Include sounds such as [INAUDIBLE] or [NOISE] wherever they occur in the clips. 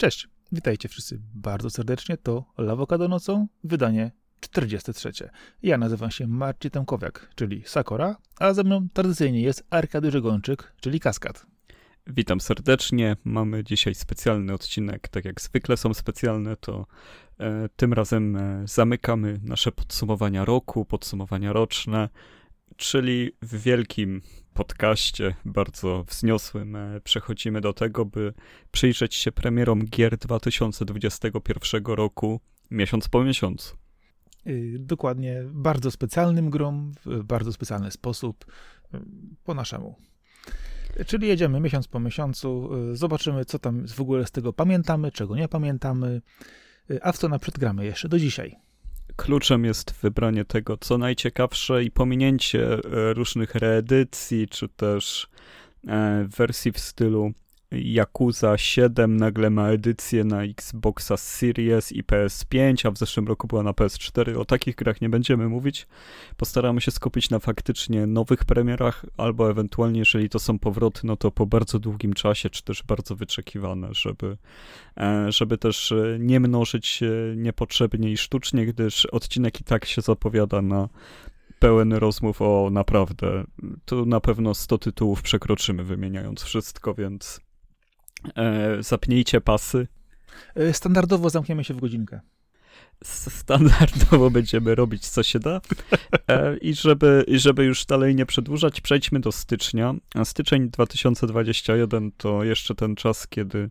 Cześć, witajcie wszyscy bardzo serdecznie. To Lawokado nocą, wydanie 43. Ja nazywam się Marcin Temkowiak, czyli Sakora, a ze mną tradycyjnie jest Arkady Żegończyk, czyli Kaskad. Witam serdecznie. Mamy dzisiaj specjalny odcinek. Tak jak zwykle są specjalne, to e, tym razem e, zamykamy nasze podsumowania roku, podsumowania roczne, czyli w wielkim podcaście, bardzo wzniosłym, e, przechodzimy do tego, by przyjrzeć się premierom gier 2021 roku miesiąc po miesiącu. Y, dokładnie, bardzo specjalnym grom, w bardzo specjalny sposób, y, po naszemu. Czyli jedziemy miesiąc po miesiącu, y, zobaczymy, co tam w ogóle z tego pamiętamy, czego nie pamiętamy, a w co naprzód gramy jeszcze do dzisiaj. Kluczem jest wybranie tego, co najciekawsze i pominięcie e, różnych reedycji, czy też e, wersji w stylu Yakuza 7 nagle ma edycję na Xboxa Series i PS5, a w zeszłym roku była na PS4. O takich grach nie będziemy mówić. Postaramy się skupić na faktycznie nowych premierach, albo ewentualnie, jeżeli to są powroty, no to po bardzo długim czasie, czy też bardzo wyczekiwane, żeby, e, żeby też e, nie mnożyć niepotrzebnie i sztucznie, gdyż odcinek i tak się zapowiada na pełen rozmów o naprawdę. Tu na pewno 100 tytułów przekroczymy, wymieniając wszystko, więc E, zapnijcie pasy. E, standardowo zamkniemy się w godzinkę. Standardowo będziemy robić co się da. E, I żeby, I żeby już dalej nie przedłużać, przejdźmy do stycznia. A styczeń 2021 to jeszcze ten czas, kiedy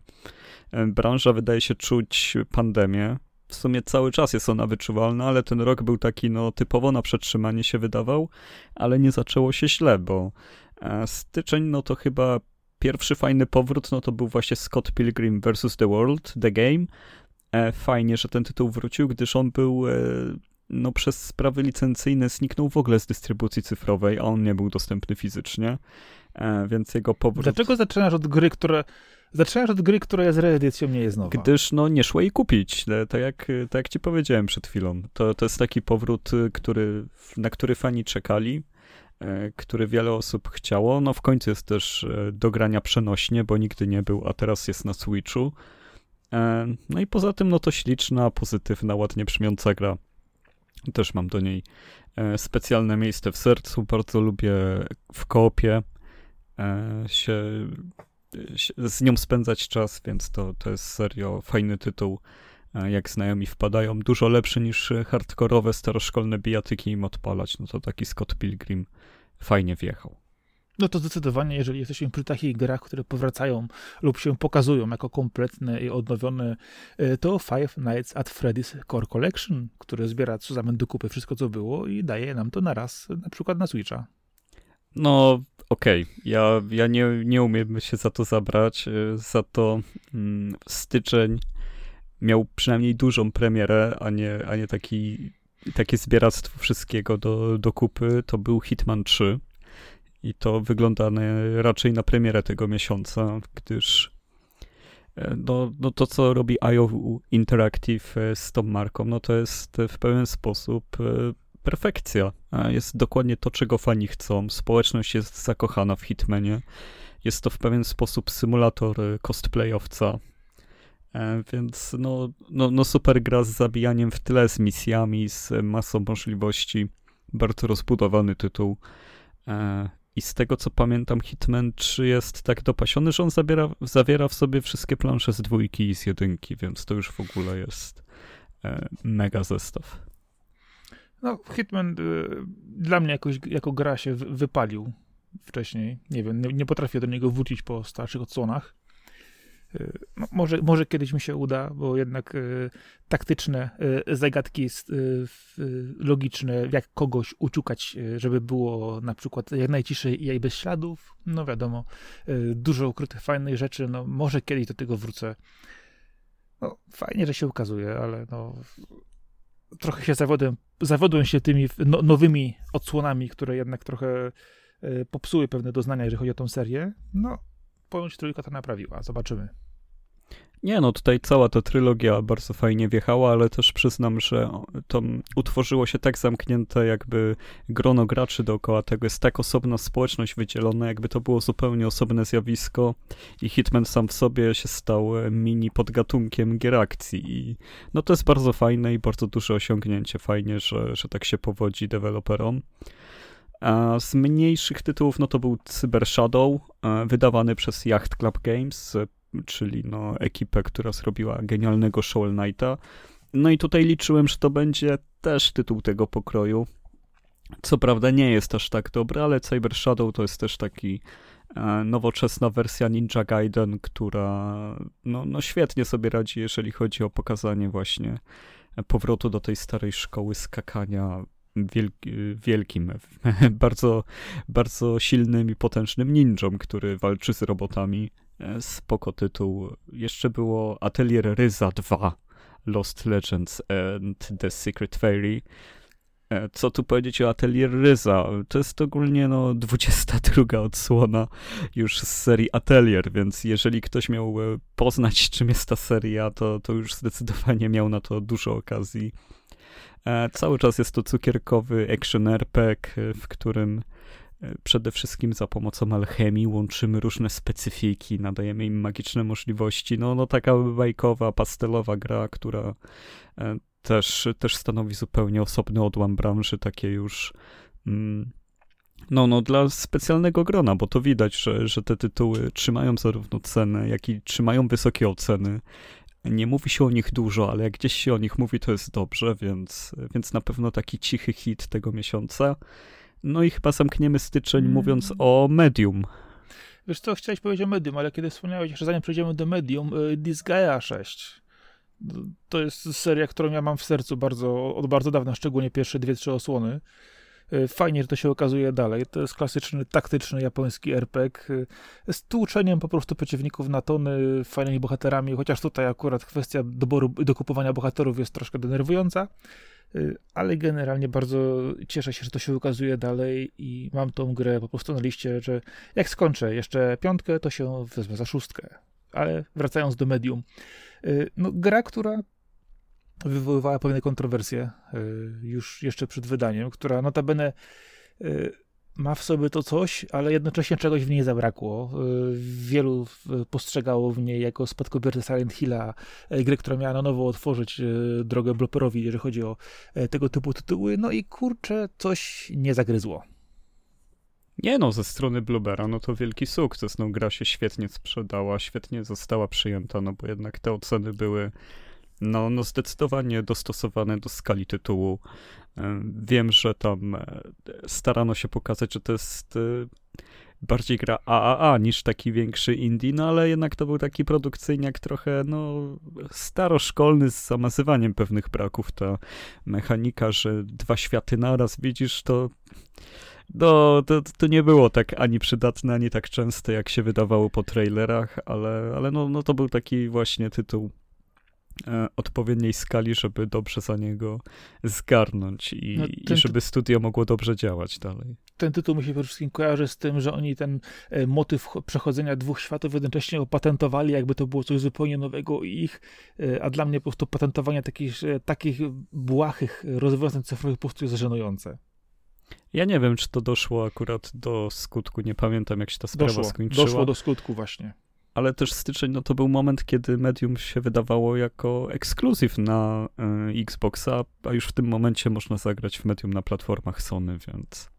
e, branża wydaje się czuć pandemię. W sumie cały czas jest ona wyczuwalna, ale ten rok był taki no, typowo na przetrzymanie się wydawał, ale nie zaczęło się źle, bo e, styczeń no to chyba pierwszy fajny powrót, no to był właśnie Scott Pilgrim vs. The World, The Game. E, fajnie, że ten tytuł wrócił, gdyż on był, e, no przez sprawy licencyjne zniknął w ogóle z dystrybucji cyfrowej, a on nie był dostępny fizycznie, e, więc jego powrót... Dlaczego zaczynasz od gry, która... Zaczynasz od gry, która jest reedycją, nie jest nowa. Gdyż no nie szło jej kupić, tak jak, tak jak ci powiedziałem przed chwilą. To, to jest taki powrót, który, na który fani czekali. E, który wiele osób chciało. No w końcu jest też e, do grania przenośnie, bo nigdy nie był, a teraz jest na Switchu. E, no i poza tym, no to śliczna, pozytywna, ładnie brzmiąca gra. Też mam do niej specjalne miejsce w sercu. Bardzo lubię w koopie się, się z nią spędzać czas, więc to, to jest serio fajny tytuł jak znajomi wpadają, dużo lepszy niż hardkorowe, staroszkolne bijatyki im odpalać, no to taki Scott Pilgrim fajnie wjechał. No to zdecydowanie, jeżeli jesteśmy przy takich grach, które powracają lub się pokazują jako kompletne i odnowione, e, to Five Nights at Freddy's Core Collection, które zbiera zamian do kupy wszystko, co było i daje nam to na raz, na przykład na Switcha. No, okej. Okay. Ja, ja nie, nie umiem się za to zabrać. E, za to mm, styczeń miał przynajmniej dużą premierę, a nie, a nie taki, takie zbieractwo wszystkiego do, do kupy. To był Hitman 3 i to wygląda raczej na premierę tego miesiąca, gdyż e, no, no to, co robi IO Interactive e, z tą marką, no to jest w pewien sposób e, perfekcja. Jest dokładnie to, czego fani chcą. Społeczność jest zakochana w Hitmanie. Jest to w pewien sposób symulator cosplayowca, więc no, no, no super gra z zabijaniem w tle, z misjami, z masą możliwości. Bardzo rozbudowany tytuł. E, I z tego co pamiętam, Hitman 3 jest tak dopasiony, że on zabiera, zawiera w sobie wszystkie plansze z dwójki i z jedynki, więc to już w ogóle jest e, mega zestaw. No, Hitman dla mnie jakoś, jako gra się wypalił wcześniej. Nie wiem, nie, nie potrafię do niego wrócić po starszych odsłonach. Może, może kiedyś mi się uda, bo jednak y, taktyczne y, zagadki y, logiczne, jak kogoś uciukać, żeby było na przykład jak najciszej i bez śladów, no wiadomo, dużo ukrytych fajnych rzeczy, no może kiedyś do tego wrócę. No, fajnie, że się ukazuje, ale no, trochę się zawodem, zawodłem się tymi no, nowymi odsłonami, które jednak trochę popsuły pewne doznania, jeżeli chodzi o tą serię. No, ponoć trójka to naprawiła. Zobaczymy. Nie, no tutaj cała ta trylogia bardzo fajnie wjechała, ale też przyznam, że to utworzyło się tak zamknięte jakby grono graczy dookoła tego. Jest tak osobna społeczność wydzielona, jakby to było zupełnie osobne zjawisko i Hitman sam w sobie się stał mini podgatunkiem gier akcji i no to jest bardzo fajne i bardzo duże osiągnięcie. Fajnie, że, że tak się powodzi deweloperom. Z mniejszych tytułów, no to był Cyber Shadow, e, wydawany przez Yacht Club Games, czyli no ekipę, która zrobiła genialnego Shovel Knighta. No i tutaj liczyłem, że to będzie też tytuł tego pokroju. Co prawda nie jest aż tak dobry, ale Cyber Shadow to jest też taki e, nowoczesna wersja Ninja Gaiden, która no, no świetnie sobie radzi, jeżeli chodzi o pokazanie właśnie powrotu do tej starej szkoły skakania wielki, wielkim, [LAUGHS] bardzo, bardzo silnym i potężnym ninją, który walczy z robotami. E, spoko tytuł. Jeszcze było Atelier Ryza 2, Lost Legends and The Secret Fairy. E, co tu powiedzieć o Atelier Ryza? To jest ogólnie no 22 odsłona już z serii Atelier, więc jeżeli ktoś miał e, poznać czym jest ta seria, to, to już zdecydowanie miał na to dużo okazji. Cały czas jest to cukierkowy action RPG, w którym e, przede wszystkim za pomocą alchemii łączymy różne specyfiki, nadajemy im magiczne możliwości. No, no taka bajkowa, pastelowa gra, która e, też, też stanowi zupełnie osobny odłam branży, takie już mm, no, no dla specjalnego grona, bo to widać, że, że te tytuły trzymają zarówno cenę, jak i trzymają wysokie oceny nie mówi się o nich dużo, ale jak gdzieś się o nich mówi, to jest dobrze, więc, więc na pewno taki cichy hit tego miesiąca. No i chyba zamkniemy styczeń mm. mówiąc o Medium. Wiesz co, chciałeś powiedzieć o Medium, ale kiedy wspomniałeś, że zanim przejdziemy do Medium, y, Disgaea 6. To jest seria, którą ja mam w sercu bardzo, od bardzo dawna, szczególnie pierwsze dwie, trzy osłony. Y, fajnie, że to się okazuje dalej. To jest klasyczny, taktyczny japoński RPG y, z tłuczeniem po prostu przeciwników na tony, fajnymi bohaterami, chociaż tutaj akurat kwestia doboru, dokupowania bohaterów jest troszkę denerwująca, y, ale generalnie bardzo cieszę się, że to się ukazuje dalej i mam tą grę po prostu na liście, że jak skończę jeszcze piątkę, to się wezmę za szóstkę. Ale wracając do medium, no gra, która wywoływała pewne kontrowersje y, już jeszcze przed wydaniem, która notabene y, ma w sobie to coś, ale jednocześnie czegoś w niej zabrakło. Y, wielu postrzegało w niej jako spadkobiercę Silent Hilla, grę, która miała na nowo otworzyć drogę bloperowi, jeżeli chodzi o tego typu tytuły, no i kurczę, coś nie zagryzło. Nie no, ze strony Bluebera, no to wielki sukces. No gra się świetnie sprzedała, świetnie została przyjęta, no bo jednak te oceny były no, no zdecydowanie dostosowane do skali tytułu. E, wiem, że tam e, starano się pokazać, że to jest e, bardziej gra AAA niż taki większy indie, no ale jednak to był taki produkcyjniak trochę, no, staroszkolny z zamazywaniem pewnych braków. Ta mechanika, że dwa światy naraz widzisz, to no, to, to nie było tak ani przydatne, ani tak częste, jak się wydawało po trailerach, ale, ale no, no to był taki właśnie tytuł odpowiedniej skali, żeby dobrze za niego zgarnąć i, no, i żeby studio mogło dobrze działać dalej. Ten tytuł mi się przede wszystkim kojarzy z tym, że oni ten e, motyw przechodzenia dwóch światów jednocześnie opatentowali, jakby to było coś zupełnie nowego i ich, e, a dla mnie po prostu patentowanie takich, takich błahych rozwiązań cyfrowych po prostu jest żenujące. Ja nie wiem, czy to doszło akurat do skutku, nie pamiętam jak się ta sprawa doszło, skończyła. Doszło do skutku właśnie ale też styczeń no to był moment, kiedy Medium się wydawało jako ekskluzyw na y, Xboxa, a już w tym momencie można zagrać w Medium na platformach Sony, więc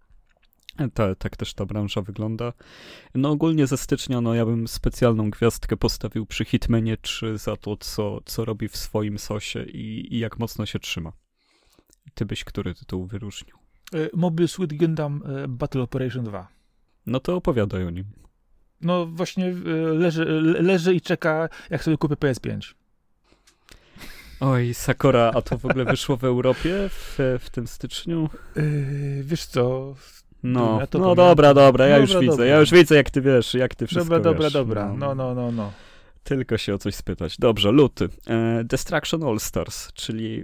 ta, tak też ta branża wygląda. No ogólnie ze stycznia, no ja bym specjalną gwiazdkę postawił przy Hitmanie 3 za to, co, co robi w swoim sosie i, i jak mocno się trzyma. Ty byś który tytuł wyróżnił? E, Mobile Suit Gundam e, Battle Operation 2. No to opowiadaj o nim no właśnie e, leży, leży i czeka, jak sobie kupię PS5. Oj, Sakura, a to w ogóle wyszło w Europie w, w tym styczniu? Yy, wiesz co? No, ja no dobra, dobra, ja dobra, już dobra. widzę, ja już widzę, jak ty wiesz, jak ty wszystko Dobra, dobra, wiesz. dobra, no, no, no, no. Tylko się o coś spytać. Dobrze, luty. E, Destruction All Stars, czyli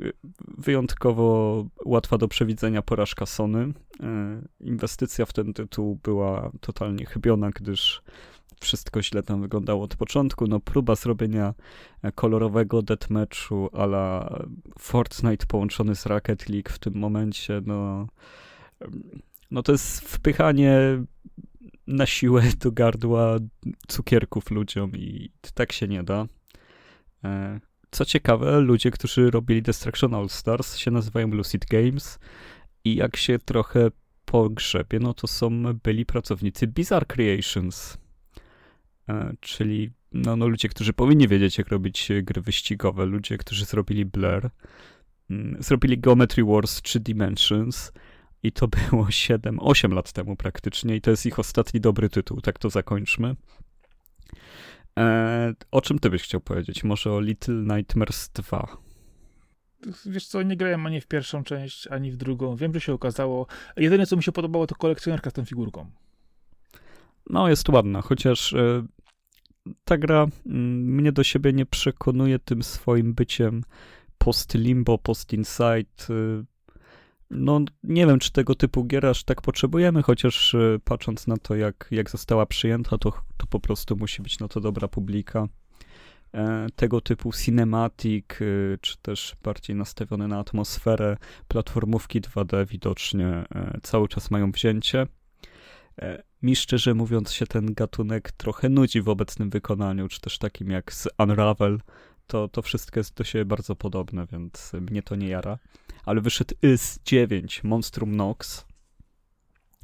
wyjątkowo łatwa do przewidzenia porażka Sony. E, inwestycja w ten tytuł była totalnie chybiona, gdyż wszystko źle tam wyglądało od początku. No próba zrobienia kolorowego deathmatchu a la Fortnite połączony z Rocket League w tym momencie, no, no to jest wpychanie na siłę [LAUGHS] do gardła cukierków ludziom i tak się nie da. E, co ciekawe, ludzie, którzy robili Destruction All Stars się nazywają Lucid Games i jak się trochę pogrzebie, no to są byli pracownicy Bizarre Creations, e, czyli no, no ludzie, którzy powinni wiedzieć, jak robić gry wyścigowe, ludzie, którzy zrobili Blur, mm, zrobili Geometry Wars 3 Dimensions i to było 7-8 lat temu praktycznie i to jest ich ostatni dobry tytuł, tak to zakończmy. E, o czym ty byś chciał powiedzieć? Może o Little Nightmares 2? Wiesz co, nie grałem ani w pierwszą część, ani w drugą. Wiem, że się okazało. Jedyne, co mi się podobało, to kolekcjonerka z tą figurką. No, jest ładna, chociaż y, ta gra y, mnie do siebie nie przekonuje tym swoim byciem post-limbo, post-inside. Y, no, nie wiem, czy tego typu gier aż tak potrzebujemy, chociaż patrząc na to, jak, jak została przyjęta, to, to po prostu musi być na to dobra publika. E, tego typu cinematic, y, czy też bardziej nastawione na atmosferę, platformówki 2D widocznie e, cały czas mają wzięcie. E, mi szczerze mówiąc się ten gatunek trochę nudzi w obecnym wykonaniu, czy też takim jak z Unravel, to, to wszystko jest do siebie bardzo podobne, więc mnie to nie jara. Ale wyszedł IS 9, Monstrum Nox,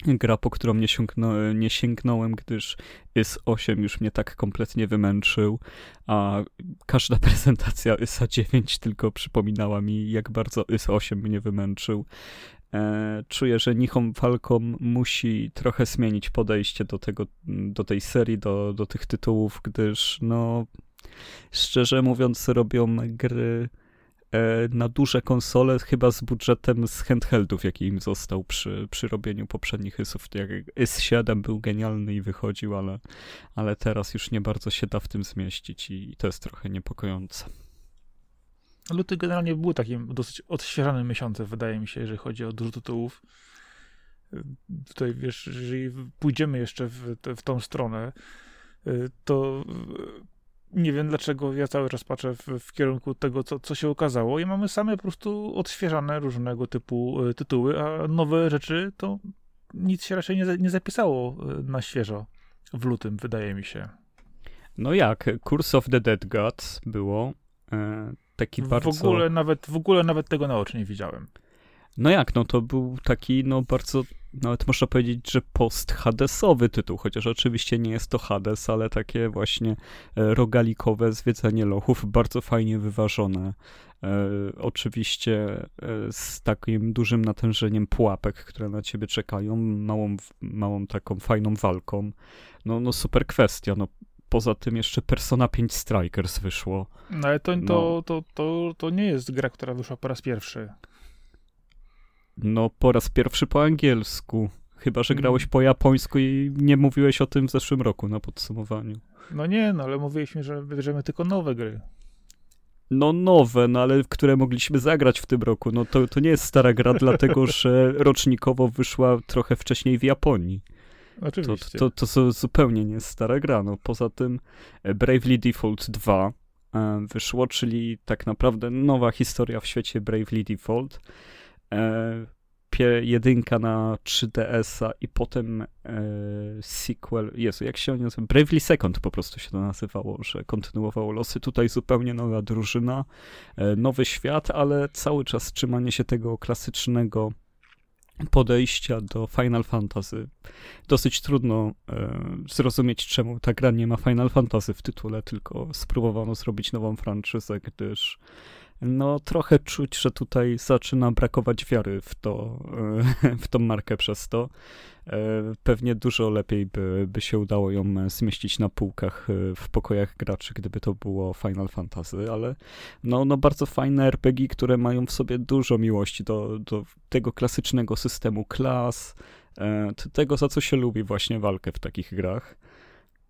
gra, po którą nie, sięgno, nie sięgnąłem, gdyż IS 8 już mnie tak kompletnie wymęczył, a każda [LAUGHS] prezentacja ISA 9 tylko przypominała mi, jak bardzo IS 8 mnie wymęczył. E, czuję, że Nihon Falcom musi trochę zmienić podejście do tego, do tej serii, do, do tych tytułów, gdyż no szczerze mówiąc robią gry E, na duże konsole, chyba z budżetem z handheldów, jaki im został przy, przy robieniu poprzednich IS-ów. IS-7 był genialny i wychodził, ale, ale teraz już nie bardzo się da w tym zmieścić i to jest trochę niepokojące. Luty generalnie był takim dosyć odświeżanym miesiącem, wydaje mi się, jeżeli chodzi o dużo tytułów. Tutaj, wiesz, jeżeli pójdziemy jeszcze w, w tą stronę, y, to nie wiem dlaczego ja cały czas patrzę w, w, kierunku tego, co, co się okazało i mamy same po prostu odświeżane różnego typu y, tytuły, a nowe rzeczy to nic się raczej nie, nie zapisało y, na świeżo w lutym, wydaje mi się. No jak, Curse of the Dead Gods było e, taki bardzo... W ogóle, nawet, w ogóle nawet tego na oczy nie widziałem. No jak, no to był taki, no bardzo, nawet można powiedzieć, że post-Hadesowy tytuł, chociaż oczywiście nie jest to Hades, ale takie właśnie e, rogalikowe zwiedzanie lochów, bardzo fajnie wyważone. E, oczywiście e, z takim dużym natężeniem pułapek, które na ciebie czekają, małą, małą taką fajną walką. No, no super kwestia, no poza tym jeszcze Persona 5 Strikers wyszło. No ale to, no. to, to, to, to nie jest gra, która wyszła po raz pierwszy. No, po raz pierwszy po angielsku. Chyba, że grałeś po japońsku i nie mówiłeś o tym w zeszłym roku na podsumowaniu. No nie, no ale mówiliśmy, że wybierzemy tylko nowe gry. No nowe, no ale które mogliśmy zagrać w tym roku. No to, to nie jest stara gra, [LAUGHS] dlatego że rocznikowo wyszła trochę wcześniej w Japonii. Oczywiście. To, to, to zupełnie nie jest stara gra. No, poza tym e, Bravely Default 2 e, wyszło, czyli tak naprawdę nowa historia w świecie Bravely Default jedynka na 3DS-a i potem e, sequel, Jezu, jak się on nazywa? Bravely Second po prostu się to nazywało, że kontynuowało losy. Tutaj zupełnie nowa drużyna, e, nowy świat, ale cały czas trzymanie się tego klasycznego podejścia do Final Fantasy. Dosyć trudno e, zrozumieć, czemu ta gra nie ma Final Fantasy w tytule, tylko spróbowano zrobić nową franczyzę, gdyż no trochę czuć, że tutaj zaczyna brakować wiary w to, e, [LAUGHS] w tą markę przez to. E, pewnie dużo lepiej by, by się udało ją zmieścić na półkach e, w pokojach graczy, gdyby to było Final Fantasy, ale no, no bardzo fajne RPG, które mają w sobie dużo miłości do, do tego klasycznego systemu klas, tego za co się lubi właśnie walkę w takich grach.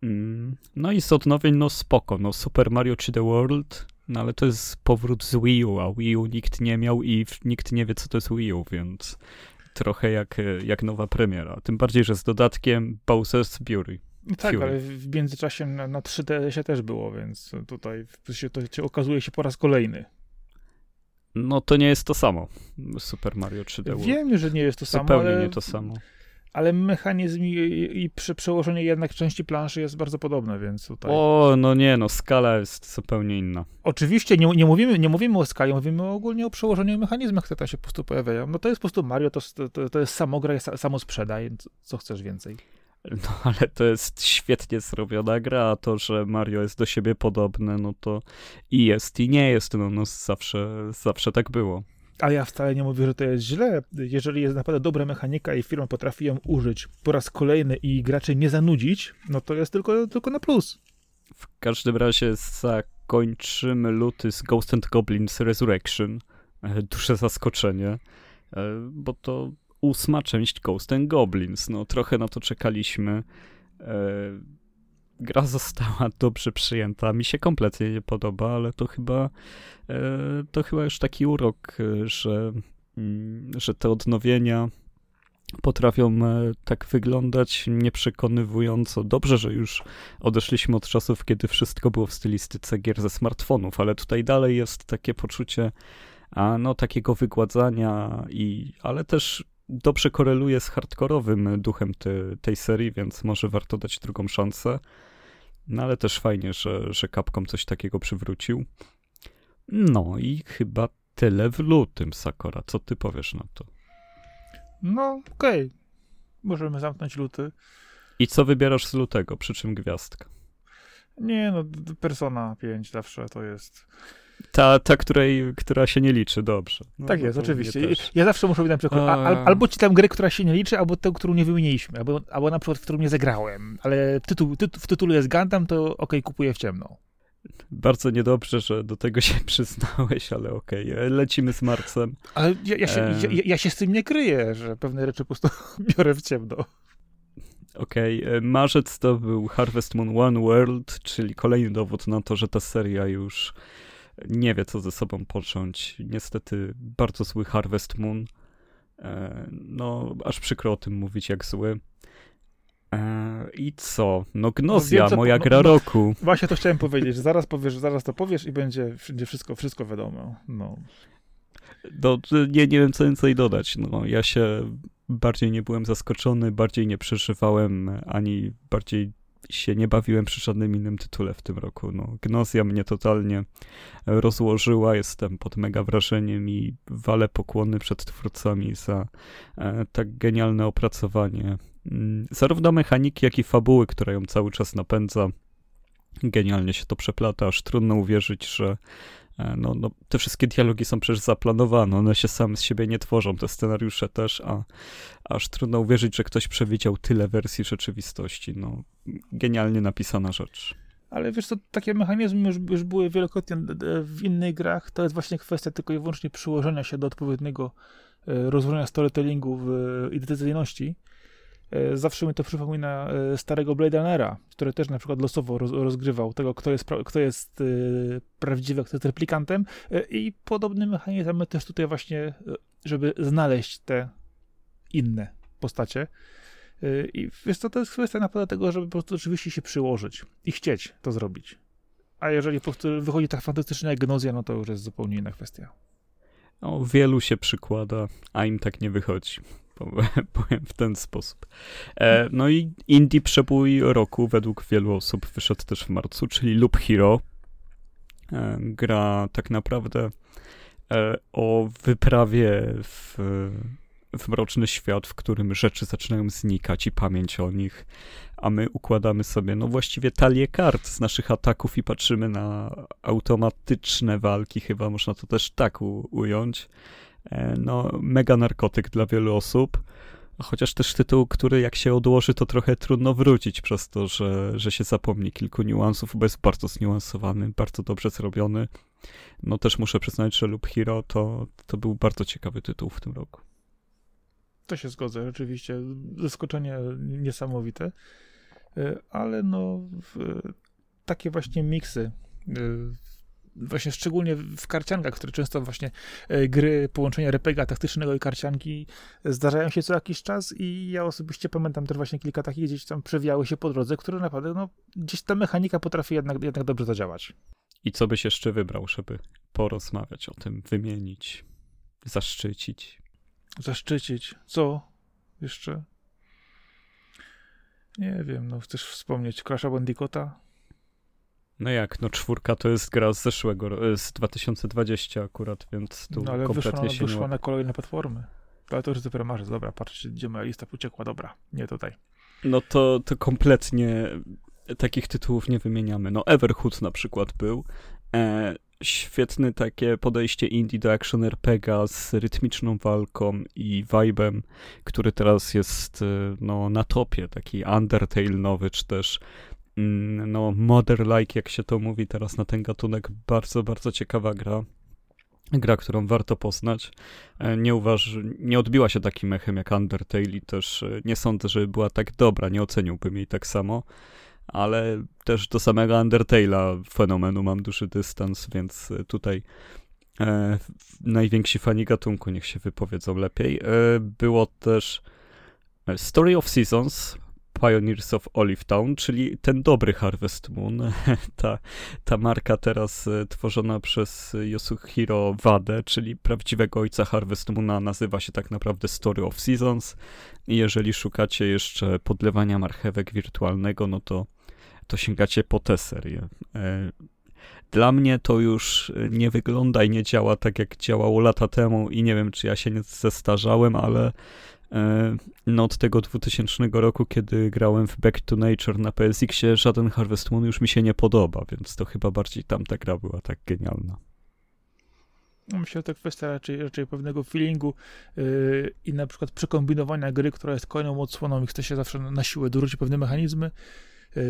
Mm, no i z odnowień, no spoko, no Super Mario 3D World no ale to jest powrót z Wii U, a Wii U nikt nie miał i nikt nie wie, co to jest Wii U, więc trochę jak, jak nowa premiera. Tym bardziej, że z dodatkiem Bowser's Fury. Tak, Fury. ale w międzyczasie na, na 3DS też było, więc tutaj się, to się okazuje się po raz kolejny. No to nie jest to samo. Super Mario 3D World. Wiem, że nie jest to samo, Zupełnie ale... nie to samo ale mechanizm i, i przy przełożeniu jednak części planszy jest bardzo podobne, więc tutaj... O, no nie, no skala jest zupełnie inna. Oczywiście, nie, nie, mówimy, nie mówimy o skali, mówimy ogólnie o przełożeniu i mechanizmach, które tam się po prostu pojawiają. No to jest po prostu Mario, to, to, to jest samogra, samo sprzedaj, co chcesz więcej. No ale to jest świetnie zrobiona gra, a to, że Mario jest do siebie podobne, no to i jest, i nie jest, no, no zawsze, zawsze tak było. A ja wcale nie mówię, że to jest źle. Jeżeli jest naprawdę dobra mechanika i firma potrafi ją użyć po raz kolejny i graczy nie zanudzić, no to jest tylko, tylko na plus. W każdym razie zakończymy luty z Ghost and Goblins Resurrection. E, duże zaskoczenie, e, bo to ósma część Ghost and Goblins. No trochę na to czekaliśmy. Gra została dobrze przyjęta. Mi się kompletnie nie podoba, ale to chyba e, to chyba już taki urok, e, że, mm, że te odnowienia potrafią e, tak wyglądać nieprzekonywująco. Dobrze, że już odeszliśmy od czasów, kiedy wszystko było w stylistyce gier ze smartfonów, ale tutaj dalej jest takie poczucie a no takiego wygładzania i ale też dobrze koreluje z hardkorowym duchem te, tej serii, więc może warto dać drugą szansę. No ale też fajnie, że, że Capcom coś takiego przywrócił. No i chyba tyle w lutym, Sakora. Co ty powiesz na to? No, okej. Okay. Możemy zamknąć luty. I co wybierasz z lutego? Przy czym gwiazdka? Nie, no, Persona 5 zawsze to jest ta, ta której, która się nie liczy, dobrze. No, tak jest, oczywiście. Ja zawsze muszę być na przykład, a... al, albo czytam grę, która się nie liczy, albo tę, którą nie wymieniliśmy, albo, albo na przykład, w którą nie zagrałem, ale tytuł, tytuł, w tytule jest Gundam, to okej, okay, kupuję w ciemno. Bardzo niedobrze, że do tego się [LAUGHS] przyznałeś, ale okej, okay. lecimy z Marcem. Ale ja, ja, się, e... ja, ja, się z tym nie kryję, że pewne rzeczy po prostu [LAUGHS] biorę w ciemno. Okej, okay. E, marzec to był Harvest Moon One World, czyli kolejny dowód na to, że ta seria już nie wie, co ze sobą począć. Niestety bardzo zły Harvest Moon. E, no, aż przykro o tym mówić, jak zły. E, I co? No Gnozja, no, moja no, gra no, roku. Właśnie to chciałem powiedzieć, zaraz powiesz, zaraz to powiesz i będzie, będzie wszystko, wszystko wiadomo. No. No, nie, nie wiem, co więcej dodać. No, ja się bardziej nie byłem zaskoczony, bardziej nie przeżywałem, ani bardziej się nie bawiłem przy żadnym innym tytule w tym roku. No, Gnozja mnie totalnie rozłożyła, jestem pod mega wrażeniem i walę pokłony przed twórcami za e, tak genialne opracowanie mm, zarówno mechaniki, jak i fabuły, która ją cały czas napędza. Genialnie się to przeplata, aż trudno uwierzyć, że no, no, te wszystkie dialogi są przecież zaplanowane, one się same z siebie nie tworzą, te scenariusze też, a aż trudno uwierzyć, że ktoś przewidział tyle wersji rzeczywistości. No, genialnie napisana rzecz. Ale wiesz co, takie mechanizmy już, już były wielokrotnie w innych grach, to jest właśnie kwestia tylko i wyłącznie przyłożenia się do odpowiedniego e, rozwoju storytellingu w i decyzyjności. E, zawsze mi to przypomina e, starego Blade Runnera, który też na przykład losowo roz, rozgrywał tego, kto jest, kto jest e, prawdziwy, kto jest replikantem i podobny mechanizm też tutaj właśnie, żeby znaleźć te inne postacie. I wiesz co, to jest kwestia naprawdę tego, żeby po prostu rzeczywiście się przyłożyć i chcieć to zrobić. A jeżeli po prostu wychodzi tak fantastycznie jak Gnozja, no to już jest zupełnie inna kwestia. No, wielu się przykłada, a im tak nie wychodzi. [LAUGHS] powiem w ten sposób. E, no i indie przebój roku według wielu osób wyszedł też w marcu, czyli Loop Hero. E, gra tak naprawdę e, o wyprawie w, w mroczny świat, w którym rzeczy zaczynają znikać i pamięć o nich, a my układamy sobie, no właściwie talię kart z naszych ataków i patrzymy na automatyczne walki, chyba można to też tak u, ująć. E, no, mega narkotyk dla wielu osób. Chociaż też tytuł, który jak się odłoży, to trochę trudno wrócić przez to, że, że się zapomni kilku niuansów, bo jest bardzo zniuansowany, bardzo dobrze zrobiony. No też muszę przyznać, że Loop Hero to, to był bardzo ciekawy tytuł w tym roku. To się zgodzę, rzeczywiście. Zaskoczenie niesamowite. E, ale no, takie właśnie miksy e, właśnie szczególnie w karciankach, które często właśnie e, gry, połączenia RPGa taktycznego i karcianki zdarzają się co jakiś czas i ja osobiście pamiętam też właśnie kilka takich gdzieś tam przewijały się po drodze, które naprawdę, no, gdzieś ta mechanika potrafi jednak, jednak dobrze zadziałać. I co byś jeszcze wybrał, żeby porozmawiać o tym, wymienić, zaszczycić? Zaszczycić. Co jeszcze? Nie wiem, no chcesz wspomnieć Crash'a Bandicoota? No jak, no czwórka to jest gra z zeszłego, z 2020 akurat, więc tu no, ale kompletnie wyszła, się wyszła na kolejne platformy. Ale to już dopiero marzec, dobra, patrzcie, gdzie moja lista uciekła, dobra, nie tutaj. No to, to kompletnie takich tytułów nie wymieniamy. No Everhood na przykład był. E, świetne takie podejście indie do action RPGa z rytmiczną walką i vibem, który teraz jest e, no, na topie, taki Undertale nowy, czy też no, Mother-like, jak się to mówi teraz na ten gatunek, bardzo, bardzo ciekawa gra. Gra, którą warto poznać. E, nie uważ, nie odbiła się takim echem jak Undertale i też e, nie sądzę, że była tak dobra, nie oceniłbym jej tak samo ale też do samego Undertale'a fenomenu mam duży dystans, więc e, tutaj e, najwięksi fani gatunku niech się wypowiedzą lepiej. E, było też Story of Seasons, Pioneers of Olive Town, czyli ten dobry Harvest Moon. [LAUGHS] ta, ta marka teraz e, tworzona przez Yosuhiro Wade, czyli prawdziwego ojca Harvest Moona, nazywa się tak naprawdę Story of Seasons. Jeżeli szukacie jeszcze podlewania marchewek wirtualnego, no to to sięgacie po tę serię. E, dla mnie to już nie wygląda i nie działa tak, jak działało lata temu i nie wiem, czy ja się nie zestarzałem, ale no od tego 2000 roku, kiedy grałem w Back to Nature na PSX-ie, żaden Harvest Moon już mi się nie podoba, więc to chyba bardziej tamta gra była tak genialna. No, myślę, że to kwestia raczej, raczej pewnego feelingu yy, i na przykład przekombinowania gry, która jest kolejną odsłoną i chce się zawsze na siłę dorzucić pewne mechanizmy,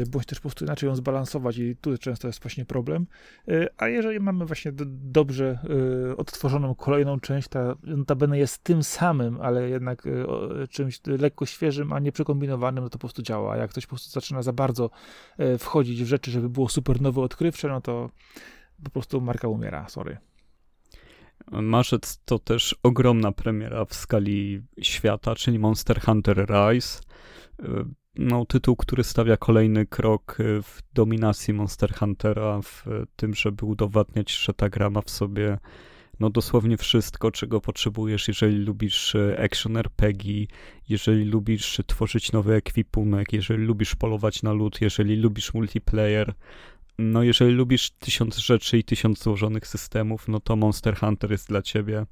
bądź też po prostu inaczej ją zbalansować i tu często jest właśnie problem. Y, a jeżeli mamy właśnie dobrze y, odtworzoną kolejną część, ta notabene jest tym samym, ale jednak czymś lekko świeżym, a nie przekombinowanym, no to po prostu działa. Jak ktoś po prostu zaczyna za bardzo wchodzić w rzeczy, żeby było super nowe, odkrywcze, no to po prostu marka umiera, sorry. Marzec to też ogromna premiera w skali świata, czyli Monster Hunter Rise no, tytuł, który stawia kolejny krok y, w dominacji Monster Huntera, w tym, żeby udowadniać, że ta gra ma w sobie no dosłownie wszystko, czego potrzebujesz, jeżeli lubisz action RPG, jeżeli lubisz tworzyć nowy ekwipunek, jeżeli lubisz polować na lód, jeżeli lubisz multiplayer, no jeżeli lubisz tysiąc rzeczy i tysiąc złożonych systemów, no to Monster Hunter jest dla ciebie.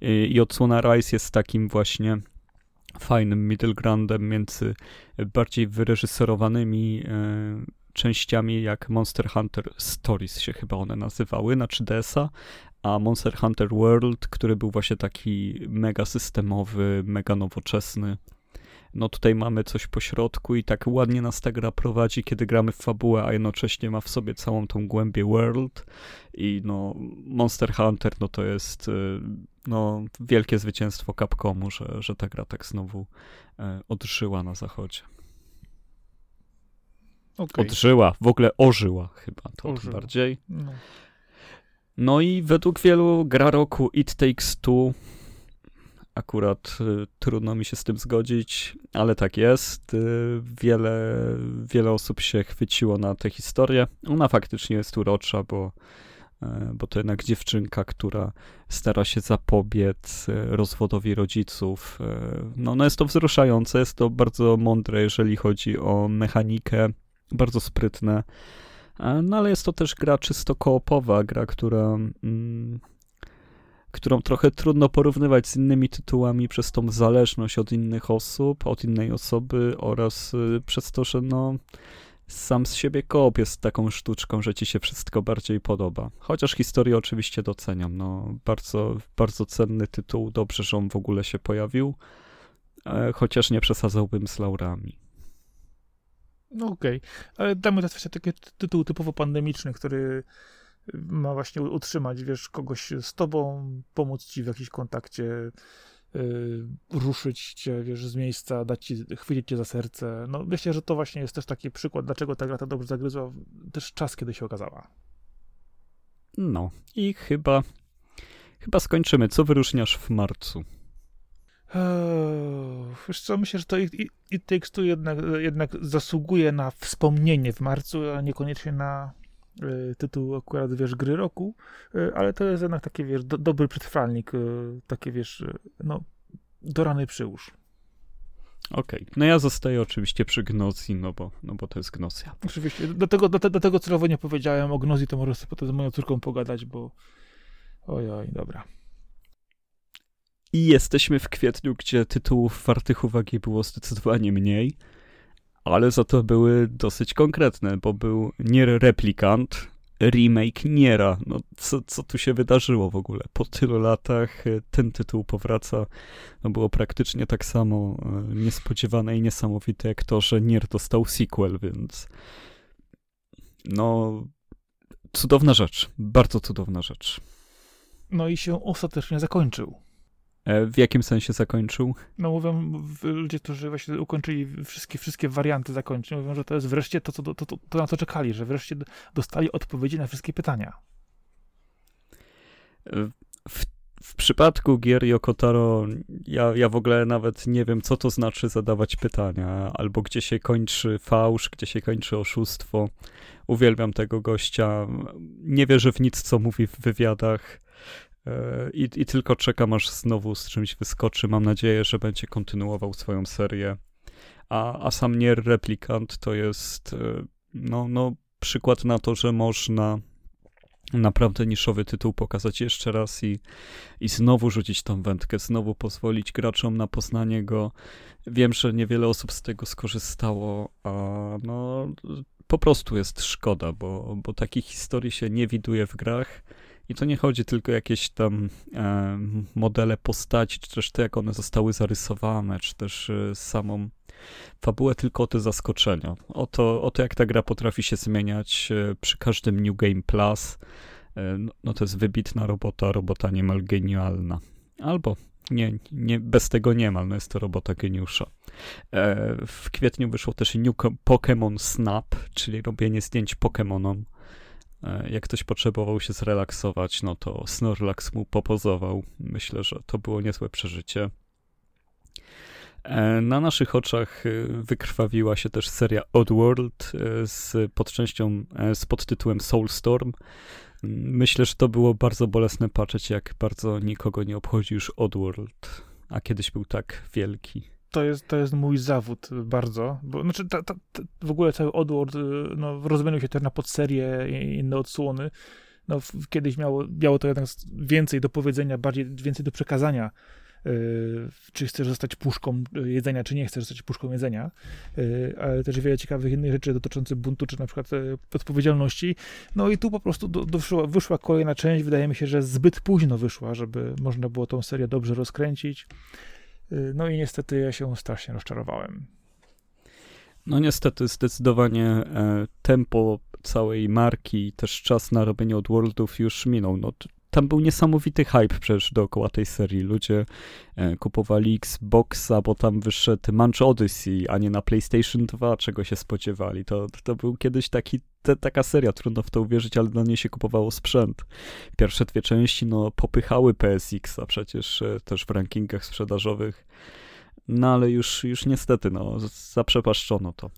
I, i odsłona Rise jest takim właśnie fajnym middle groundem między bardziej wyreżyserowanymi e, częściami jak Monster Hunter Stories się chyba one nazywały na 3DS-a, a Monster Hunter World, który był właśnie taki mega systemowy, mega nowoczesny. No tutaj mamy coś po środku i tak ładnie nas ta gra prowadzi, kiedy gramy w fabułę, a jednocześnie ma w sobie całą tą głębię world i no Monster Hunter no to jest y, no, wielkie zwycięstwo Capcomu, że, że ta gra tak znowu e, odżyła na zachodzie. Okay. Odżyła, w ogóle ożyła chyba to ożyła. bardziej. No. no i według wielu gra roku It Takes Two akurat y, trudno mi się z tym zgodzić, ale tak jest. Y, wiele, wiele osób się chwyciło na tę historię. Ona faktycznie jest urocza, bo E, bo to jednak dziewczynka, która stara się zapobiec e, rozwodowi rodziców. E, no, no jest to wzruszające, jest to bardzo mądre, jeżeli chodzi o mechanikę, bardzo sprytne. No ale jest to też gra czysto koopowa, gra, która, mm, którą trochę trudno porównywać z innymi tytułami przez tą zależność od innych osób, od innej osoby oraz przez to, że no sam z siebie koop jest taką sztuczką, że ci się wszystko bardziej podoba. Chociaż historię oczywiście doceniam. No, bardzo, bardzo cenny tytuł, dobrze, że on w ogóle się pojawił, e, chociaż nie przesadzałbym z laurami. No okej, okay. ale damy teraz właśnie taki tytuł typowo pandemiczny, który ma właśnie utrzymać, wiesz, kogoś z tobą, pomóc ci w jakimś kontakcie, Y, ruszyć cię, wiesz, z miejsca, dać ci, chwycić cię za serce. No myślę, że to właśnie jest też taki przykład, dlaczego ta gra tak dobrze zagryzła, też czas, kiedy się okazała. No i chyba, chyba skończymy. Co wyróżniasz w marcu? Eee, wiesz co, myślę, że to It, It Takes Two jednak, jednak zasługuje na wspomnienie w marcu, a niekoniecznie na tytuł akurat, wiesz, gry roku, y, ale to jest jednak taki, wiesz, do, dobry przetrwalnik, y, takie, wiesz, no, do rany przyłóż. Okej, okay. no ja zostaję oczywiście przy Gnozji, no bo, no bo to jest Gnozja. Oczywiście, do tego, do, do tego celowo nie powiedziałem o Gnozji, to może sobie potem z moją córką pogadać, bo ojoj, dobra. I jesteśmy w kwietniu, gdzie tytułów wartych uwagi było zdecydowanie mniej, ale za to były dosyć konkretne, bo był Nier Replikant, remake Niera. No, co, co tu się wydarzyło w ogóle? Po tylu latach e, ten tytuł powraca. No, było praktycznie tak samo e, niespodziewane i niesamowite jak to, że Nier dostał sequel, więc no cudowna rzecz, bardzo cudowna rzecz. No i się ostatecznie zakończył. E, w jakim sensie zakończył? No mówią ludzie, którzy właśnie ukończyli wszystkie, wszystkie warianty zakończeń, mówią, że to jest wreszcie to, to, to, to, to na co czekali, że wreszcie dostali odpowiedzi na wszystkie pytania. E, w, w przypadku gier Yokotaro ja, ja w ogóle nawet nie wiem, co to znaczy zadawać pytania, albo gdzie się kończy fałsz, gdzie się kończy oszustwo. Uwielbiam tego gościa. Nie wierzę w nic, co mówi w wywiadach i, I tylko czekam, aż znowu z czymś wyskoczy. Mam nadzieję, że będzie kontynuował swoją serię. A, a sam Nier Replikant to jest e, no, no, przykład na to, że można naprawdę niszowy tytuł pokazać jeszcze raz i, i znowu rzucić tą wędkę, znowu pozwolić graczom na poznanie go. Wiem, że niewiele osób z tego skorzystało, a no po prostu jest szkoda, bo, bo takich historii się nie widuje w grach i to nie chodzi tylko o jakieś tam e, modele postaci, czy też to, jak one zostały zarysowane, czy też e, samą fabułę, tylko o te zaskoczenia. O to, o to, jak ta gra potrafi się zmieniać e, przy każdym New Game Plus. E, no, no, to jest wybitna robota, robota niemal genialna. Albo nie, nie, bez tego niemal, no jest to robota geniusza. E, w kwietniu wyszło też New Pokémon Snap, czyli robienie zdjęć Pokémonom. E, jak ktoś potrzebował się zrelaksować, no to Snorlax mu popozował. Myślę, że to było niezłe przeżycie. E, na naszych oczach e, wykrwawiła się też seria Oddworld z podczęścią, z podtytułem Soulstorm. Myślę, że to było bardzo bolesne patrzeć, jak bardzo nikogo nie obchodzi już Oddworld, a kiedyś był tak wielki to jest, to jest mój zawód bardzo, bo znaczy ta, ta, ta, w ogóle cały Oddworld y, no, rozwinął się też na podserie i inne odsłony. No, kiedyś miało, miało to jednak więcej do powiedzenia, bardziej więcej do przekazania. Yy, czy chcesz zostać puszką jedzenia, czy nie chcesz zostać puszką jedzenia, ale też wiele ciekawych innych rzeczy dotyczących buntu, czy na przykład odpowiedzialności. No i tu po prostu do, do wyszła, wyszła kolejna część, wydaje mi się, że zbyt późno wyszła, żeby można było tą serię dobrze rozkręcić. Y, no i niestety ja się strasznie rozczarowałem. No niestety zdecydowanie e, tempo całej marki, też czas na robienie Worldów już minął. No, tam był niesamowity hype przecież dookoła tej serii. Ludzie e, kupowali Xboxa, bo tam wyszedł Munch Odyssey, a nie na PlayStation 2, czego się spodziewali. To, to był kiedyś taki, te, taka seria, trudno w to uwierzyć, ale dla niej się kupowało sprzęt. Pierwsze dwie części no, popychały PSX-a przecież e, też w rankingach sprzedażowych. No ale już, już niestety, no, zaprzepaszczono to.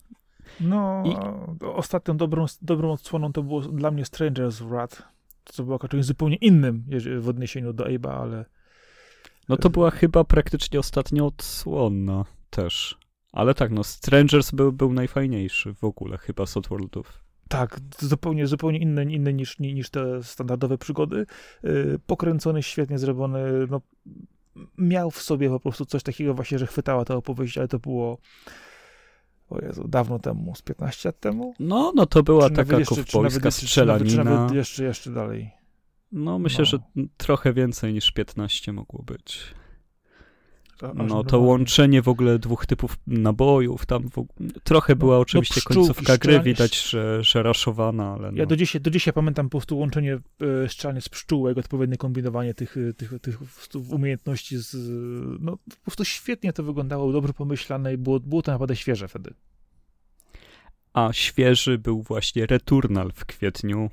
No, I... ostatnią dobrą, dobrą odsłoną to było dla mnie Stranger's Wrath co było czymś zupełnie innym w odniesieniu do Abe'a, ale... No to była chyba praktycznie ostatnia odsłona też. Ale tak, no Strangers był, był najfajniejszy w ogóle chyba z Oddworldów. Tak, zupełnie, zupełnie inny, inny niż, niż te standardowe przygody. Y, pokręcony, świetnie zrobiony, no, miał w sobie po prostu coś takiego właśnie, że chwytała ta opowieść, ale to było o Jezu, dawno temu, z 15 lat temu? No, no to była taka jeszcze, strzelanina. Czy nawet, czy nawet jeszcze, jeszcze dalej. No, myślę, no. że trochę więcej niż 15 mogło być. No, to łączenie w ogóle dwóch typów nabojów, tam w, trochę była no, oczywiście no, końcówka gry, widać, że, że raszowana, ale no. Ja do dzisiaj, do dzisiaj pamiętam po prostu łączenie e, szczelnie z pszczółek, odpowiednie kombinowanie tych, e, tych, tych umiejętności, z, no po prostu świetnie to wyglądało, dobrze pomyślane i było, było to naprawdę świeże wtedy. A świeży był właśnie Returnal w kwietniu,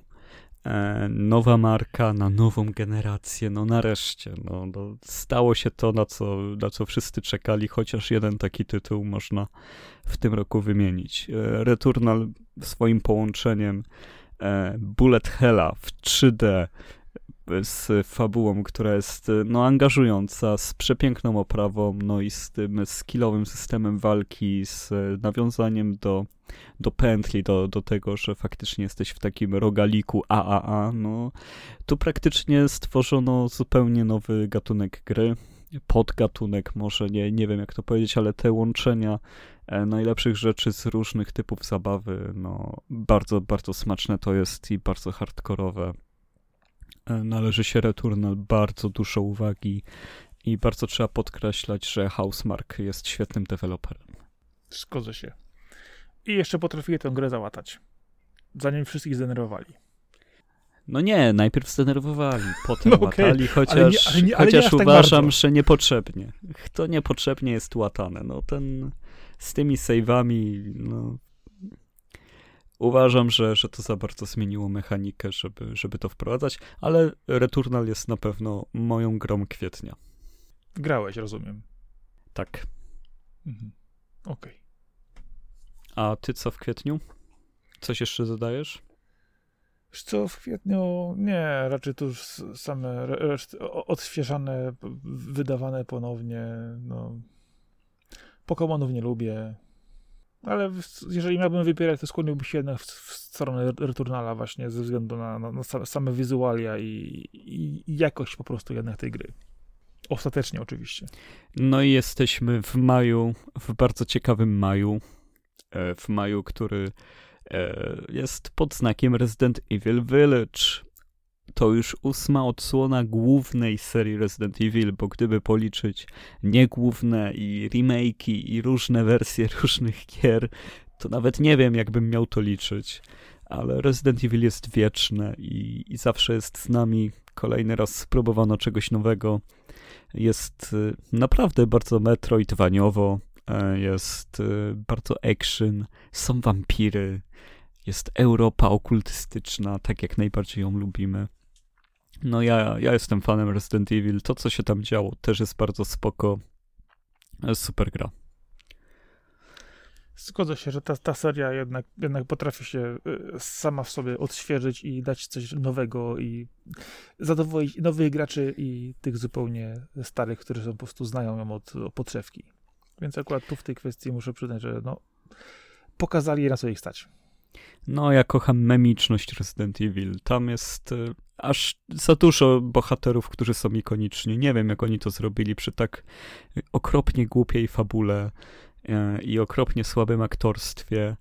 nowa marka na nową generację, no nareszcie, no, no, stało się to, na co, na co wszyscy czekali, chociaż jeden taki tytuł można w tym roku wymienić. E, Returnal swoim połączeniem e, Bullet Hella w 3D z fabułą, która jest no, angażująca, z przepiękną oprawą, no i z tym skillowym systemem walki, z nawiązaniem do, do pętli, do, do tego, że faktycznie jesteś w takim rogaliku AAA, no. Tu praktycznie stworzono zupełnie nowy gatunek gry, podgatunek może, nie, nie wiem jak to powiedzieć, ale te łączenia e, najlepszych rzeczy z różnych typów zabawy, no bardzo, bardzo smaczne to jest i bardzo hardkorowe. E, należy się Returnal bardzo dużo uwagi i bardzo trzeba podkreślać, że Housemark jest świetnym deweloperem. Zgodzę się. I jeszcze potrafili tę grę załatać, zanim wszystkich zdenerwowali. No nie, najpierw zdenerwowali, [LAUGHS] potem no okay. łatali, chociaż, ale nie, ale nie, ale chociaż tak uważam, tak że niepotrzebnie. To niepotrzebnie jest łatane. No ten z tymi save'ami, no Uważam, że, że to za bardzo zmieniło mechanikę, żeby, żeby to wprowadzać, ale Returnal jest na pewno moją grą kwietnia. Grałeś, rozumiem. Tak. Mhm. Okej. Okay. A ty co w kwietniu? Coś jeszcze dodajesz? Co, w kwietniu nie, raczej to już same odświeżane, wydawane ponownie, no. Pokémonów nie lubię, ale jeżeli miałbym wybierać, to skłoniłbym się jednak w, w stronę Returnala właśnie ze względu na, na, na same wizualia i, i, i, jakość po prostu jednak tej gry. Ostatecznie oczywiście. No i jesteśmy w maju, w bardzo ciekawym maju, e, w maju, który e, jest pod znakiem Resident Evil Village to już ósma odsłona głównej serii Resident Evil, bo gdyby policzyć niegłówne i remake'i i różne wersje [LAUGHS] różnych gier, to nawet nie wiem, jakbym miał to liczyć. Ale Resident Evil jest wieczne i, i zawsze jest z nami. Kolejny raz spróbowano czegoś nowego. Jest y, naprawdę bardzo metroidwaniowo, e, jest y, bardzo action, są wampiry, jest Europa okultystyczna, tak jak najbardziej ją lubimy. No ja, ja jestem fanem Resident Evil. To, co się tam działo, też jest bardzo spoko. Super gra. Zgodzę się, że ta, ta seria jednak, jednak potrafi się y, sama w sobie odświeżyć i dać coś nowego i zadowolić nowych graczy i tych zupełnie starych, którzy są po prostu znają ją od, od podszewki. Więc akurat tu w tej kwestii muszę przyznać, że no, pokazali na co ich stać. No, ja kocham memiczność Resident Evil. Tam jest y, aż za dużo bohaterów, którzy są ikoniczni. Nie wiem, jak oni to zrobili przy tak okropnie głupiej fabule y, i okropnie słabym aktorstwie,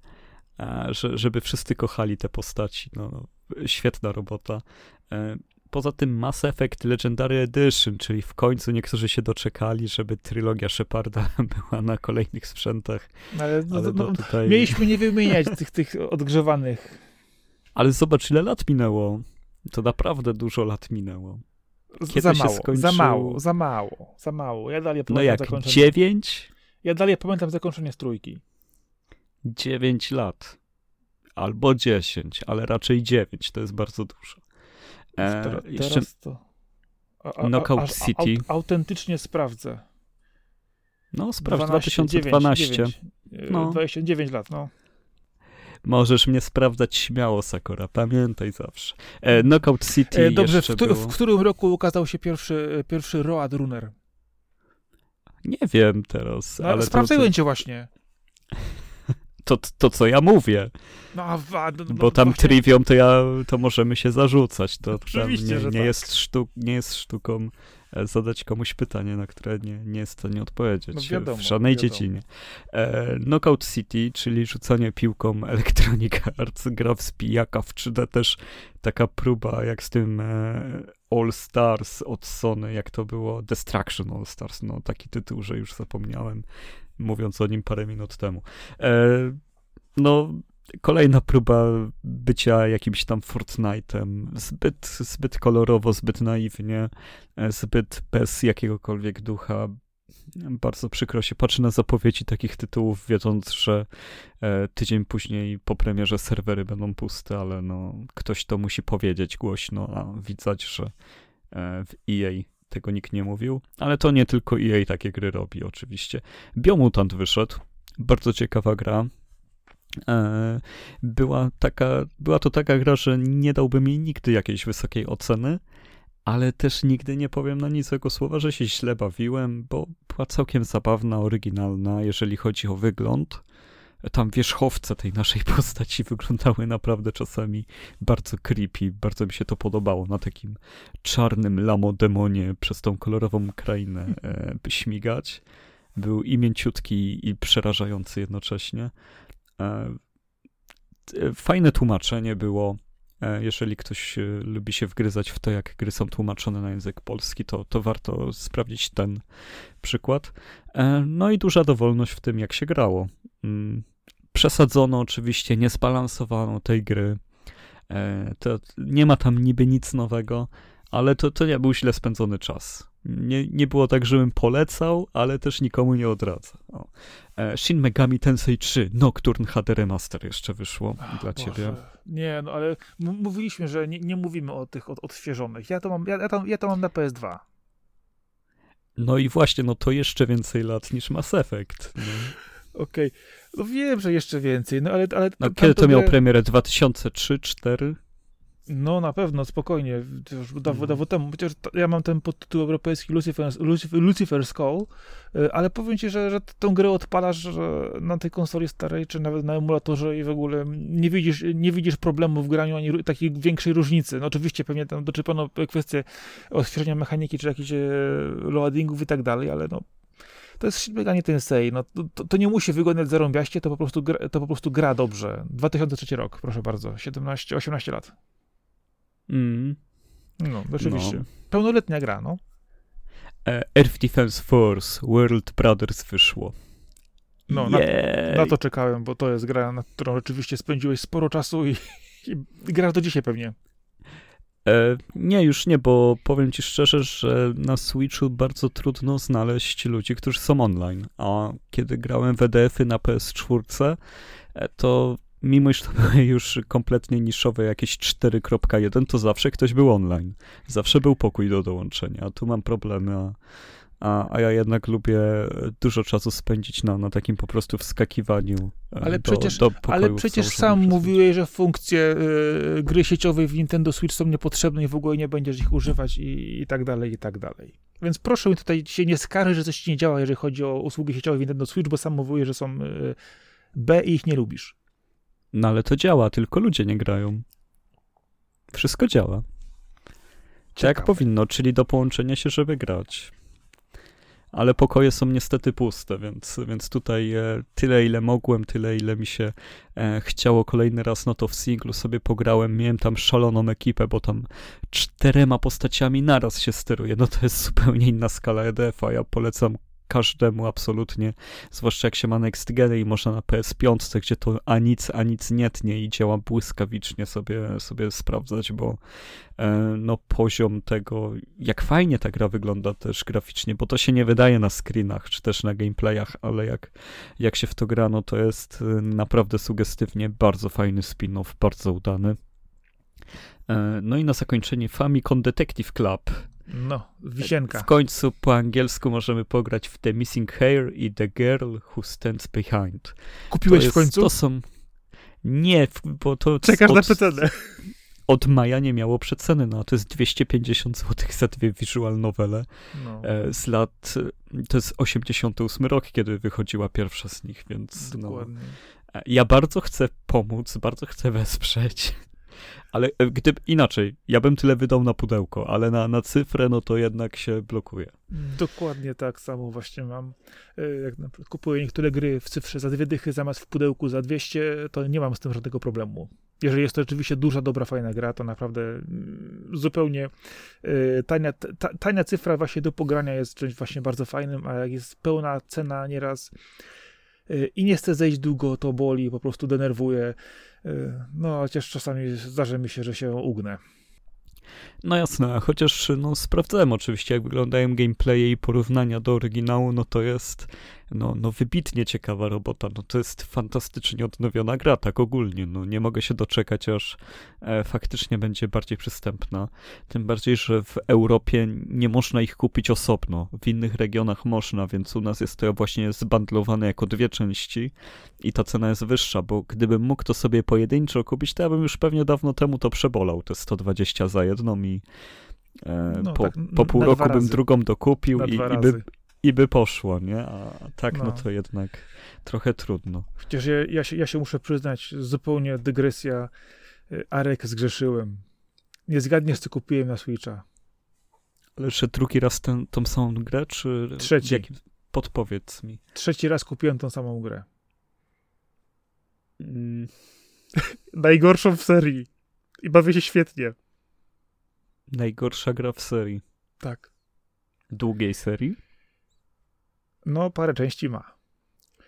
y, że, żeby wszyscy kochali te postaci. No, świetna robota. Poza tym Mass Effect Legendary Edition, czyli w końcu niektórzy się doczekali, żeby trylogia Sheparda [LAUGHS] była na kolejnych sprzętach. Ale, no, ale no, tutaj... Mieliśmy nie wymieniać tych, tych odgrzewanych. Ale zobacz, ile lat minęło. To naprawdę dużo lat minęło. Kiedy za mało, skończył... za mało, za mało, za mało. Ja dalej no jak, zakończenie... dziewięć? Ja dalej pamiętam zakończenie z trójki. Dziewięć lat. Albo dziesięć, ale raczej dziewięć, to jest bardzo dużo. E, teraz, jeszcze... to... A, a, Knockout a, City. autentycznie sprawdzę. No, sprawdź, 2012. 9, 9, no. 29 lat, no. Możesz mnie sprawdzać śmiało, Sakura, pamiętaj zawsze. E, Knockout City e, Dobrze, w, któ- w, którym roku ukazał się pierwszy, pierwszy Road Runner? Nie wiem teraz, no, ale... Sprawdzałem to, cię właśnie to, to co ja mówię. No, no, no, Bo tam właśnie... trivium to ja, to możemy się zarzucać. To Oczywiście, nie, nie, tak. jest sztuk, nie jest sztuką e, zadać komuś pytanie, na które nie, nie jest w stanie odpowiedzieć no wiadomo, w żadnej wiadomo. dziedzinie. E, Knockout City, czyli rzucanie piłką Electronic Arts, gra w spijaka w 3D też taka próba jak z tym e, All Stars od Sony, jak to było Destruction All Stars, no taki tytuł, że już zapomniałem mówiąc o nim parę minut temu. E, no, kolejna próba bycia jakimś tam Fortnite'em. Zbyt, zbyt kolorowo, zbyt naiwnie, e, zbyt bez jakiegokolwiek ducha. bardzo przykro się patrzy na zapowiedzi takich tytułów, wiedząc, że e, tydzień później po premierze serwery będą puste, ale no, ktoś to musi powiedzieć głośno, a widać, że w EA tego nikt nie mówił. Ale to nie tylko EA takie gry robi, oczywiście. Biomutant wyszedł, bardzo ciekawa gra. E, była, taka, była to taka gra, że nie dałbym jej nigdy jakiejś wysokiej oceny, ale też nigdy nie powiem na nic tego słowa, że się źle bawiłem, bo była całkiem zabawna, oryginalna, jeżeli chodzi o wygląd. Tam wierzchowce tej naszej [LAUGHS] postaci wyglądały naprawdę czasami bardzo creepy, bardzo mi się to podobało na takim czarnym lamodemonie przez tą kolorową krainę [LAUGHS] e, śmigać. Był i mięciutki i przerażający jednocześnie. E, fajne tłumaczenie było E, jeżeli ktoś e, lubi się wgryzać w to, jak gry są tłumaczone na język polski, to, to warto sprawdzić ten przykład. E, no i duża dowolność w tym, jak się grało. Przesadzono oczywiście, nie zbalansowano tej gry. To nie ma tam niby nic nowego, ale to, to nie był źle spędzony czas. Nie, nie było tak, żebym polecał, ale też nikomu nie odradza. O. E, Shin Megami Tensei 3 Nocturne HD Remaster jeszcze wyszło Ach, dla Boże. ciebie. Nie, no ale mówiliśmy, że nie, nie mówimy o tych od, odświeżonych. Ja to, mam, ja, ja, to, ja to mam na PS2. No i właśnie, no to jeszcze więcej lat niż Mass Effect. No. Okej, okay. no wiem, że jeszcze więcej, no ale... ale no, kiedy to miał premierę? 2003-2004? No na pewno, spokojnie, już dawno, mhm. dawno temu, chociaż ja mam ten podtytuł europejski Lucifer's, Lucifer's Call, y, ale powiem ci, że, że tę grę odpalasz na tej konsoli starej, czy nawet na emulatorze i w ogóle nie widzisz, nie widzisz problemu w graniu, ani takiej większej różnicy. No oczywiście pewnie tam doczepiono kwestie odświeżenia mechaniki, czy jakichś e, loadingów i tak dalej, ale no to jest bieganie Tensei, no to, to, nie musi wyglądać zarąbiaście, to po prostu, gra, to po prostu gra dobrze. 2003 rok, proszę bardzo, 17, 18 lat. Mm. No, oczywiście. No. Pełnoletnia gra, no. E, Earth Defense Force World Brothers wyszło. No, na, na, to czekałem, bo to jest gra, na którą rzeczywiście spędziłeś sporo czasu i, i grasz do dzisiaj pewnie. E, nie, już nie, bo powiem ci szczerze, że na Switchu bardzo trudno znaleźć ludzi, którzy są online. A kiedy grałem w EDF-y na PS4, e, to mimo iż to [LAUGHS] były już kompletnie niszowe jakieś 4.1, to zawsze ktoś był online. Zawsze był pokój do dołączenia. A tu mam problemy, a, a, a ja jednak lubię dużo czasu spędzić na, na takim po prostu wskakiwaniu. E, ale do, przecież, do ale przecież sam mówiłeś, że funkcje y, gry sieciowej w Nintendo Switch są niepotrzebne i w ogóle nie będziesz ich używać i, i tak dalej, i tak dalej. Więc proszę mi tutaj się nie skarżyć, że coś nie działa, jeżeli chodzi o usługi sieciowe w Nintendo Switch, bo sam mówiłeś, że są y, B i ich nie lubisz. No ale to działa, tylko ludzie nie grają. Wszystko działa. Ciekawe. Tak powinno, czyli do połączenia się, żeby grać. Ale pokoje są niestety puste, więc, więc tutaj e, tyle, ile mogłem, tyle, ile mi się e, chciało kolejny raz, no to w singlu sobie pograłem. Miałem tam szaloną ekipę, bo tam czterema postaciami naraz się steruje. No to jest [LAUGHS] zupełnie inna skala EDF-a. Ja polecam każdemu absolutnie, zwłaszcza jak się ma Next Gen i można na PS5, gdzie to a nic, a nic nie tnie i działa błyskawicznie sobie, sobie sprawdzać, bo e, no poziom tego, jak fajnie ta gra wygląda też graficznie, bo to się nie wydaje na screenach, czy też na gameplayach, ale jak, jak się w to gra, no to jest e, naprawdę sugestywnie bardzo fajny spin-off, bardzo udany. E, no i na zakończenie Famicom Detective Club, no, wisienka. W końcu po angielsku możemy pograć w The Missing Hair i The Girl Who Stands Behind. Kupiłeś jest, w końcu? To są... Nie, bo to... Czekasz od, na przecenę. Od maja nie miało przeceny, no to jest 250 zł za dwie visual novele no. E, z lat... To jest 88 rok, kiedy wychodziła pierwsza z nich, więc no. Dokładnie. no... Ja bardzo chcę pomóc, bardzo chcę wesprzeć. Ale e, gdyby inaczej, ja bym tyle wydał na pudełko, ale na, na cyfrę, no to jednak się blokuje. Dokładnie tak samo właśnie mam. E, jak kupuję niektóre gry w cyfrze za dwie dychy zamiast w pudełku za 200, to nie mam z tym żadnego problemu. Jeżeli jest to rzeczywiście duża, dobra, fajna gra, to naprawdę mm, zupełnie e, tania, tania cyfra właśnie do pogrania jest czymś właśnie bardzo fajnym, a jak jest pełna cena nieraz i nie chcę zejść długo, to boli, po prostu denerwuje. No, chociaż czasami zdarzy mi się, że się ugnę. No jasne, chociaż no, sprawdzałem oczywiście, jak wyglądają gameplaye i porównania do oryginału, no to jest no, no wybitnie ciekawa robota. No to jest fantastycznie odnowiona gra, tak ogólnie. No nie mogę się doczekać, aż e, faktycznie będzie bardziej przystępna. Tym bardziej, że w Europie nie można ich kupić osobno. W innych regionach można, więc u nas jest to właśnie zbandlowane jako dwie części i ta cena jest wyższa, bo gdybym mógł to sobie pojedynczo kupić, to ja bym już pewnie dawno temu to przebolał, te 120 za jedną i e, no, po, tak, po pół roku bym drugą dokupił i, i, by, i by poszło, nie? A tak, no, no to jednak trochę trudno. Chociaż ja, ja, się, ja się muszę przyznać, zupełnie dygresja. Y, Arek zgrzeszyłem. Nie zgadniesz, co kupiłem na Switcha. Ale jeszcze drugi raz ten, tą samą grę, czy... Trzeci. Jaki, podpowiedz mi. Trzeci raz kupiłem tą samą grę. Mm. [LAUGHS] Najgorszą w serii. I bawię się świetnie. Najgorsza gra w serii. Tak. Długiej serii? No, parę części ma.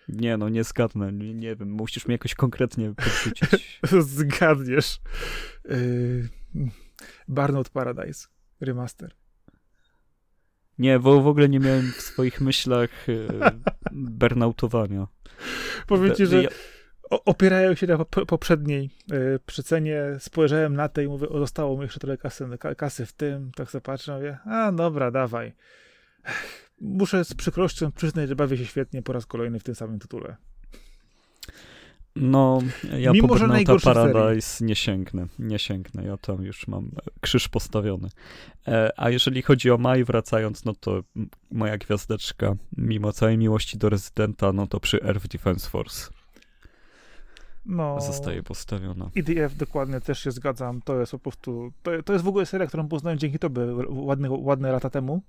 Nie, no nie zgadnę. Nie, nie wiem, musisz mi jakoś konkretnie podrzucić. [LAUGHS] Zgadniesz. Yy, Barnout Paradise Remaster. Nie, bo w ogóle nie miałem w swoich myślach yy, burnoutowania. Powiem ci, że ja... opierają się na poprzedniej yy, przecenie. Spojrzałem na tej i mówię, o, zostało mi jeszcze trochę kasy, kasy w tym. Tak sobie patrzę, mówię, a dobra, dawaj muszę z przykrością przyznać, że bawię się świetnie po raz kolejny w tym samym tytule. No, ja Mimo, po Burnout Paradise serii. nie sięgnę, nie sięgnę, ja tam już mam krzyż postawiony. E, a jeżeli chodzi o Maj, wracając, no to moja gwiazdeczka, mimo całej miłości do Rezydenta, no to przy Earth Defense Force no, zostaje postawiona. EDF dokładnie też się zgadzam, to jest po prostu, to, to jest w ogóle seria, którą poznałem dzięki tobie ładne, ładne lata temu,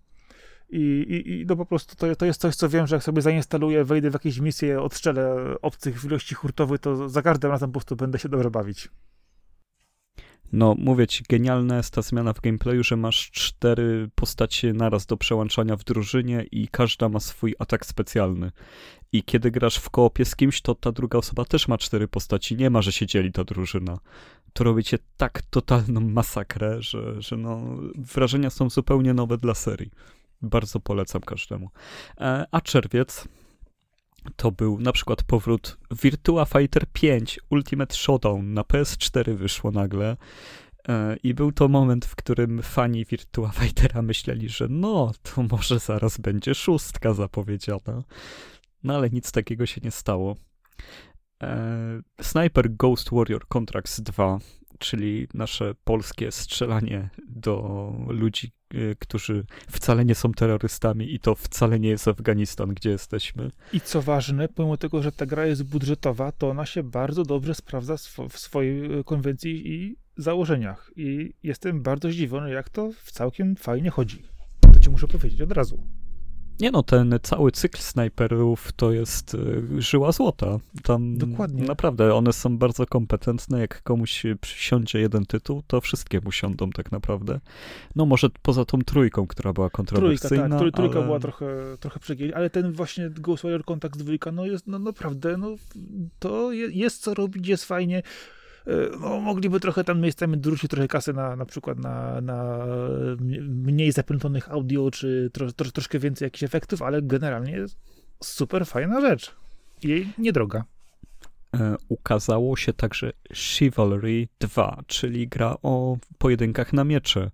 i, i, i no po prostu to, to jest coś, co wiem, że jak sobie zainstaluję, wejdę w jakieś misje, odstrzelę obcych w ilości hurtowej, to za każdym razem po prostu będę się dobrze bawić. No, mówię ci, genialna jest ta zmiana w gameplayu, że masz cztery postacie naraz do przełączania w drużynie i każda ma swój atak specjalny. I kiedy grasz w koopie z kimś, to ta druga osoba też ma cztery postaci. Nie ma, że się dzieli ta drużyna. To robicie tak totalną masakrę, że, że no, wrażenia są zupełnie nowe dla serii. Bardzo polecam każdemu. E, a czerwiec to był na przykład powrót Virtua Fighter 5 Ultimate Showdown na PS4 wyszło nagle. E, I był to moment, w którym fani Virtua Fightera myśleli, że no, to może zaraz będzie szóstka zapowiedziana. No ale nic takiego się nie stało. E, Sniper Ghost Warrior Contracts 2 czyli nasze polskie strzelanie do ludzi, y, którzy wcale nie są terrorystami i to wcale nie jest Afganistan, gdzie jesteśmy. I co ważne, pomimo tego, że ta gra jest budżetowa, to ona się bardzo dobrze sprawdza w swojej y, konwencji i założeniach. I jestem bardzo zdziwiony, jak to w całkiem fajnie chodzi. To ci muszę powiedzieć od razu. Nie no, ten cały cykl snajperów to jest y, żyła złota. Tam Dokładnie. naprawdę one są bardzo kompetentne. Jak komuś przysiądzie jeden tytuł, to wszystkie mu siądą tak naprawdę. No może poza tą trójką, która była kontrowersyjna. Trójka, tak. Trójka ale... była trochę, trochę przegięć, ale ten właśnie Ghost Warrior Contact dwójka, no jest no naprawdę, no to jest co robić, jest fajnie. E, no, mogliby trochę tam miejscami dorzucić trochę kasy na, na przykład na, na mniej zaplątonych audio, czy tro, tro, troszkę więcej jakichś efektów, ale generalnie super fajna rzecz. I niedroga. E, ukazało się także Chivalry 2, czyli gra o pojedynkach na miecze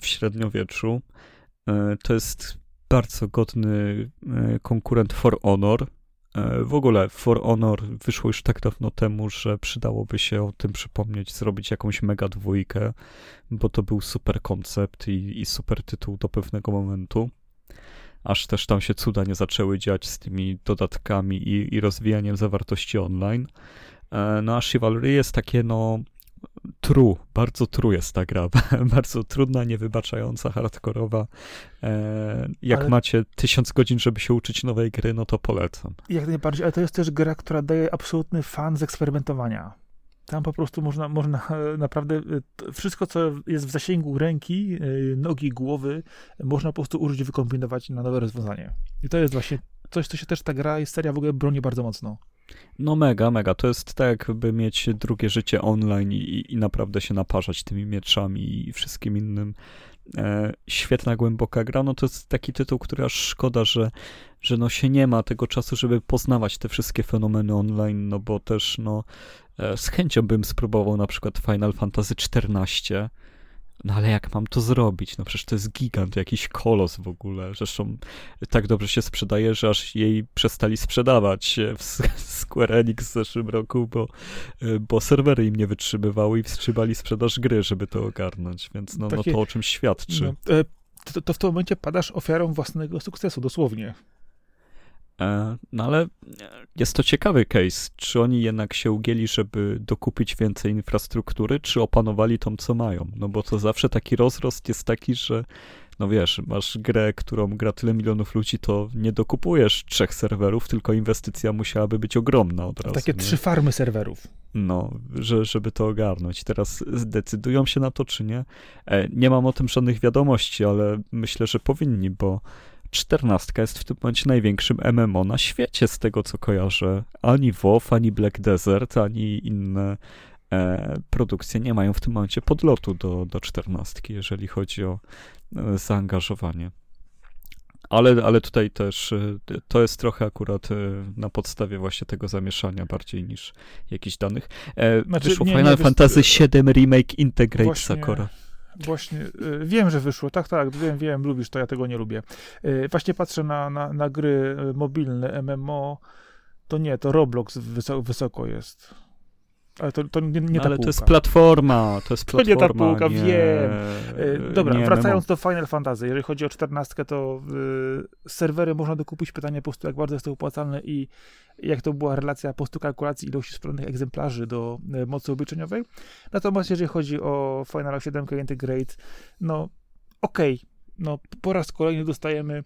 w średniowieczu. E, to jest bardzo godny konkurent For Honor, E, w ogóle For Honor wyszło już tak dawno temu, że przydałoby się o tym przypomnieć, zrobić jakąś mega dwójkę, bo to był super koncept i, i super tytuł do pewnego momentu. Aż też tam się cuda nie zaczęły dziać z tymi dodatkami i, i rozwijaniem zawartości online. E, no a Chivalry jest takie, no, True, bardzo true jest ta gra. [LAUGHS] bardzo trudna, niewybaczająca, hardkorowa. E, jak ale... macie tysiąc godzin, żeby się uczyć nowej gry, no to polecam. Jak najbardziej, ale to jest też gra, która daje absolutny fan z eksperymentowania. Tam po prostu można, można e, naprawdę e, wszystko, co jest w zasięgu ręki, e, nogi, głowy, można po prostu użyć, wykombinować na nowe rozwiązanie. I to jest właśnie coś, co się też ta gra i seria w ogóle broni bardzo mocno. No mega, mega. To jest tak, jakby mieć drugie życie online i, i naprawdę się naparzać tymi mieczami i wszystkim innym. E, świetna, głęboka gra. No to jest taki tytuł, który aż szkoda, że, że no się nie ma tego czasu, żeby poznawać te wszystkie fenomeny online, no bo też no e, z chęcią bym spróbował na przykład Final Fantasy XIV, no ale jak mam to zrobić? No przecież to jest gigant, jakiś kolos w ogóle. Zresztą tak dobrze się sprzedaje, że aż jej przestali sprzedawać w [LAUGHS] Square Enix w zeszłym roku, bo, bo serwery im nie wytrzymywały i wstrzymali sprzedaż gry, żeby to ogarnąć. Więc no, Takie, no to o czym świadczy. No, e, to, to w tym momencie padasz ofiarą własnego sukcesu, dosłownie. E, no ale jest to ciekawy case. Czy oni jednak się ugięli, żeby dokupić więcej infrastruktury, czy opanowali tą, co mają? No bo to zawsze taki rozrost jest taki, że no wiesz, masz grę, którą gra tyle milionów ludzi, to nie dokupujesz trzech serwerów, tylko inwestycja musiałaby być ogromna od razu. Takie nie? trzy farmy serwerów. No, że, żeby to ogarnąć. Teraz zdecydują się na to, czy nie? E, nie mam o tym żadnych wiadomości, ale myślę, że powinni, bo czternastka jest w tym momencie największym MMO na świecie, z tego co kojarzę. Ani WoW, ani Black Desert, ani inne e, produkcje nie mają w tym momencie podlotu do, do czternastki, jeżeli chodzi o e, zaangażowanie. Ale, ale tutaj też e, to jest trochę akurat e, na podstawie właśnie tego zamieszania bardziej niż jakichś danych. E, znaczy, wyszło nie, Final nie, Fantasy VII Remake Integrate właśnie, Sakura. Właśnie, y, wiem, że wyszło, tak, tak, wiem, wiem, lubisz to, ja tego nie lubię. Y, właśnie patrzę na, na, na gry y, mobilne, MMO, to nie, to Roblox wysoko, wysoko jest. Ale to, to nie, nie ta Ale półka. to jest platforma, to jest platforma. [LAUGHS] To nie ta półka, nie, wiem. Dobra, nie, wracając do Final Fantasy, jeżeli chodzi o 14, to y, serwery można dokupić, pytanie po prostu jak bardzo jest to opłacalne i jak to była relacja po prostu kalkulacji ilości sprzedanych egzemplarzy do y, mocy obliczeniowej. Natomiast jeżeli chodzi o Final 7 Integrate, no okej, okay no, po raz kolejny dostajemy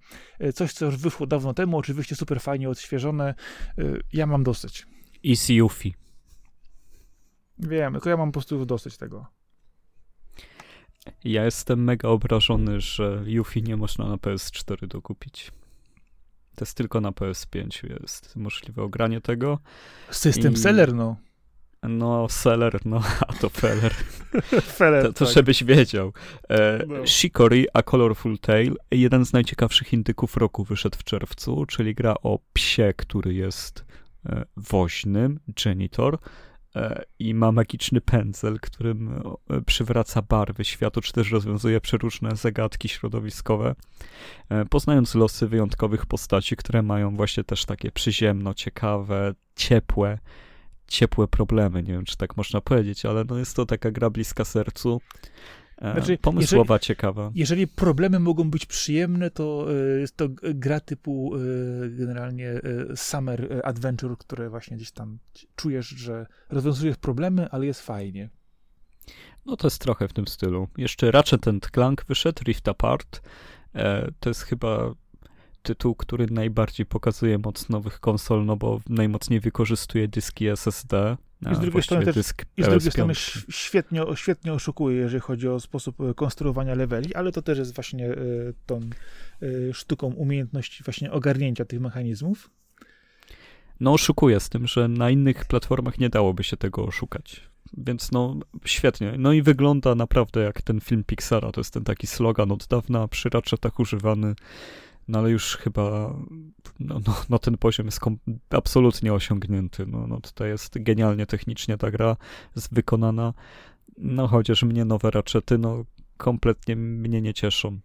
coś, co już wyszło dawno temu, oczywiście super fajnie odświeżone. Ja mam dosyć. Easy Yuffie. Wiem, tylko ja mam po prostu dosyć tego. Ja jestem mega obrażony, że Yuffie nie można na PS4 dokupić. To jest tylko na PS5 jest możliwe ogranie tego. System I... seller, no. No, seller, no, [LAUGHS] a to feller. feller to, to tak. żebyś wiedział. E, no. Shikori, A Colorful Tale, jeden z najciekawszych indyków roku wyszedł w czerwcu, czyli gra o psie, który jest e, woźnym, janitor, i ma magiczny pędzel, którym e, przywraca barwy światu, czy też rozwiązuje przeróżne zagadki środowiskowe, e, poznając losy wyjątkowych postaci, które mają właśnie też takie przyziemno, ciekawe, ciepłe, ciepłe problemy. Nie wiem, czy tak można powiedzieć, ale no jest to taka gra bliska sercu. E, znaczy, pomysłowa, jeżeli, ciekawa. Jeżeli problemy mogą być przyjemne, to e, jest to gra typu e, generalnie Summer Adventure, które właśnie gdzieś tam czujesz, że rozwiązujesz problemy, ale jest fajnie. No to jest trochę w tym stylu. Jeszcze Ratchet Clank wyszedł, Rift Apart. To jest chyba tytuł, który najbardziej pokazuje moc nowych konsol, no bo najmocniej wykorzystuje dyski SSD. I z drugiej strony, też, i z drugiej strony świetnie, świetnie oszukuje, jeżeli chodzi o sposób e, konstruowania leveli, ale to też jest właśnie e, tą e, sztuką umiejętności właśnie ogarnięcia tych mechanizmów. No oszukuje z tym, że na innych platformach nie dałoby się tego oszukać. Więc no świetnie. No i wygląda naprawdę jak ten film Pixara. To jest ten taki slogan od dawna przy Ratchetach używany no ale już chyba no, no, no ten poziom jest absolutnie osiągnięty. No, no tutaj jest genialnie technicznie ta gra jest wykonana. No chociaż mnie nowe raczety, no kompletnie mnie nie cieszą.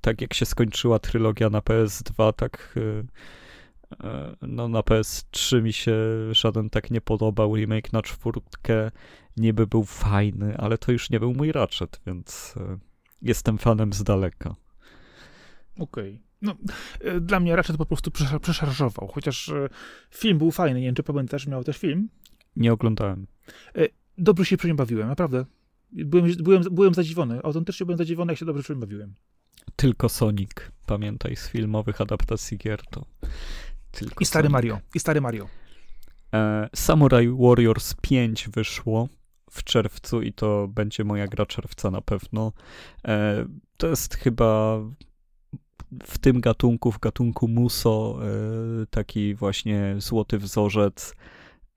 Tak jak się skończyła trylogia na PS2, tak y, y, no na PS3 mi się żaden tak nie podobał. Remake na czwórkę niby był fajny, ale to już nie był mój Ratchet, więc y, jestem fanem z daleka. Okej. Okay. No, e, dla mnie raczej to po prostu przeszarżował, chociaż e, film był fajny, nie wiem, czy pamiętasz, miał też film? Nie oglądałem. E, dobrze się przy nim bawiłem, naprawdę. Byłem, byłem, byłem zadziwiony, autentycznie byłem zadziwiony, jak się dobrze przy nim bawiłem. Tylko Sonic, pamiętaj, z filmowych adaptacji gier to tylko I stary Sonic. Mario, i stary Mario. E, Samurai Warriors 5 wyszło w czerwcu i to będzie moja gra czerwca na pewno. E, to jest chyba w tym gatunku, w gatunku Muso, e, taki właśnie złoty wzorzec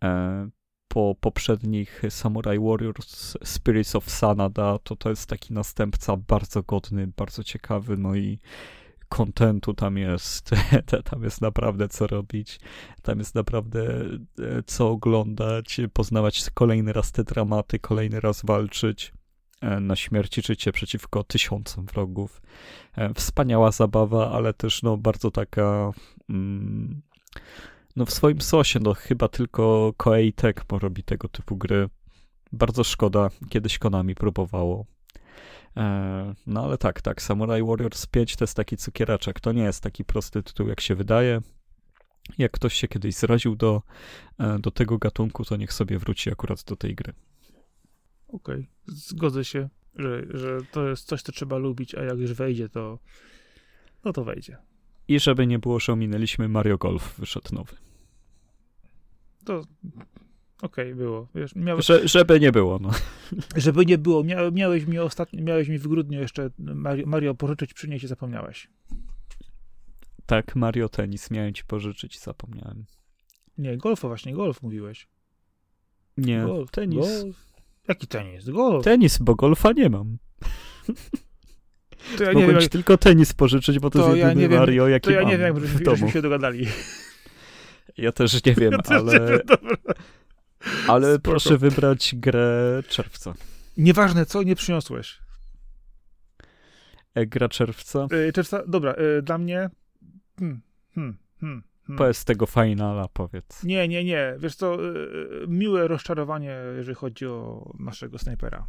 e, po poprzednich Samurai Warriors Spirits of Sanada, to to jest taki następca bardzo godny, bardzo ciekawy, no i kontentu tam jest, [LAUGHS] tam jest naprawdę co robić, tam jest naprawdę co oglądać, poznawać kolejny raz te dramaty, kolejny raz walczyć. E, na śmierć życie przeciwko tysiącom wrogów. E, wspaniała zabawa, ale też no, bardzo taka mm, no w swoim sosie, no chyba tylko Koei Tecmo robi tego typu gry. Bardzo szkoda, kiedyś Konami próbowało. E, no ale tak, tak, Samurai Warriors 5 to jest taki cukiereczek, to nie jest taki prosty tytuł jak się wydaje. Jak ktoś się kiedyś zraził do, do tego gatunku, to niech sobie wróci akurat do tej gry. Okej, okay. zgodzę się, że, że to jest coś, co trzeba lubić, a jak już wejdzie, to no to wejdzie. I żeby nie było, że ominęliśmy Mario Golf, wyszedł nowy. To okej, okay, było. Wiesz, miałeś... że, żeby nie było, no. Żeby nie było. Mia, miałeś mi ostatnio, miałeś mi w grudniu jeszcze Mario, Mario pożyczyć, przynieść i zapomniałeś. Tak, Mario Tenis miałem ci pożyczyć zapomniałem. Nie, golfa właśnie, golf mówiłeś. Nie, golf, tenis. Golf. Jaki tenis? Golf. Tenis, bo golfa nie mam. To ja Mogłem nie wiem, ci tylko tenis pożyczyć, bo to, to jest ja jedyny Mario, wiem, jaki To ja mam nie wiem, w domu. się dogadali. Ja też nie [LAUGHS] wiem, ja ale... Też dobra. Ale Spoko. proszę wybrać grę czerwca. Nieważne co, nie przyniosłeś. E, gra czerwca? Yy, czerwca, dobra, yy, dla mnie... Hmm, hmm, hmm. Hmm. Powiedz tego finala, powiedz. Nie, nie, nie. Wiesz co, yy, miłe rozczarowanie, jeżeli chodzi o naszego snajpera.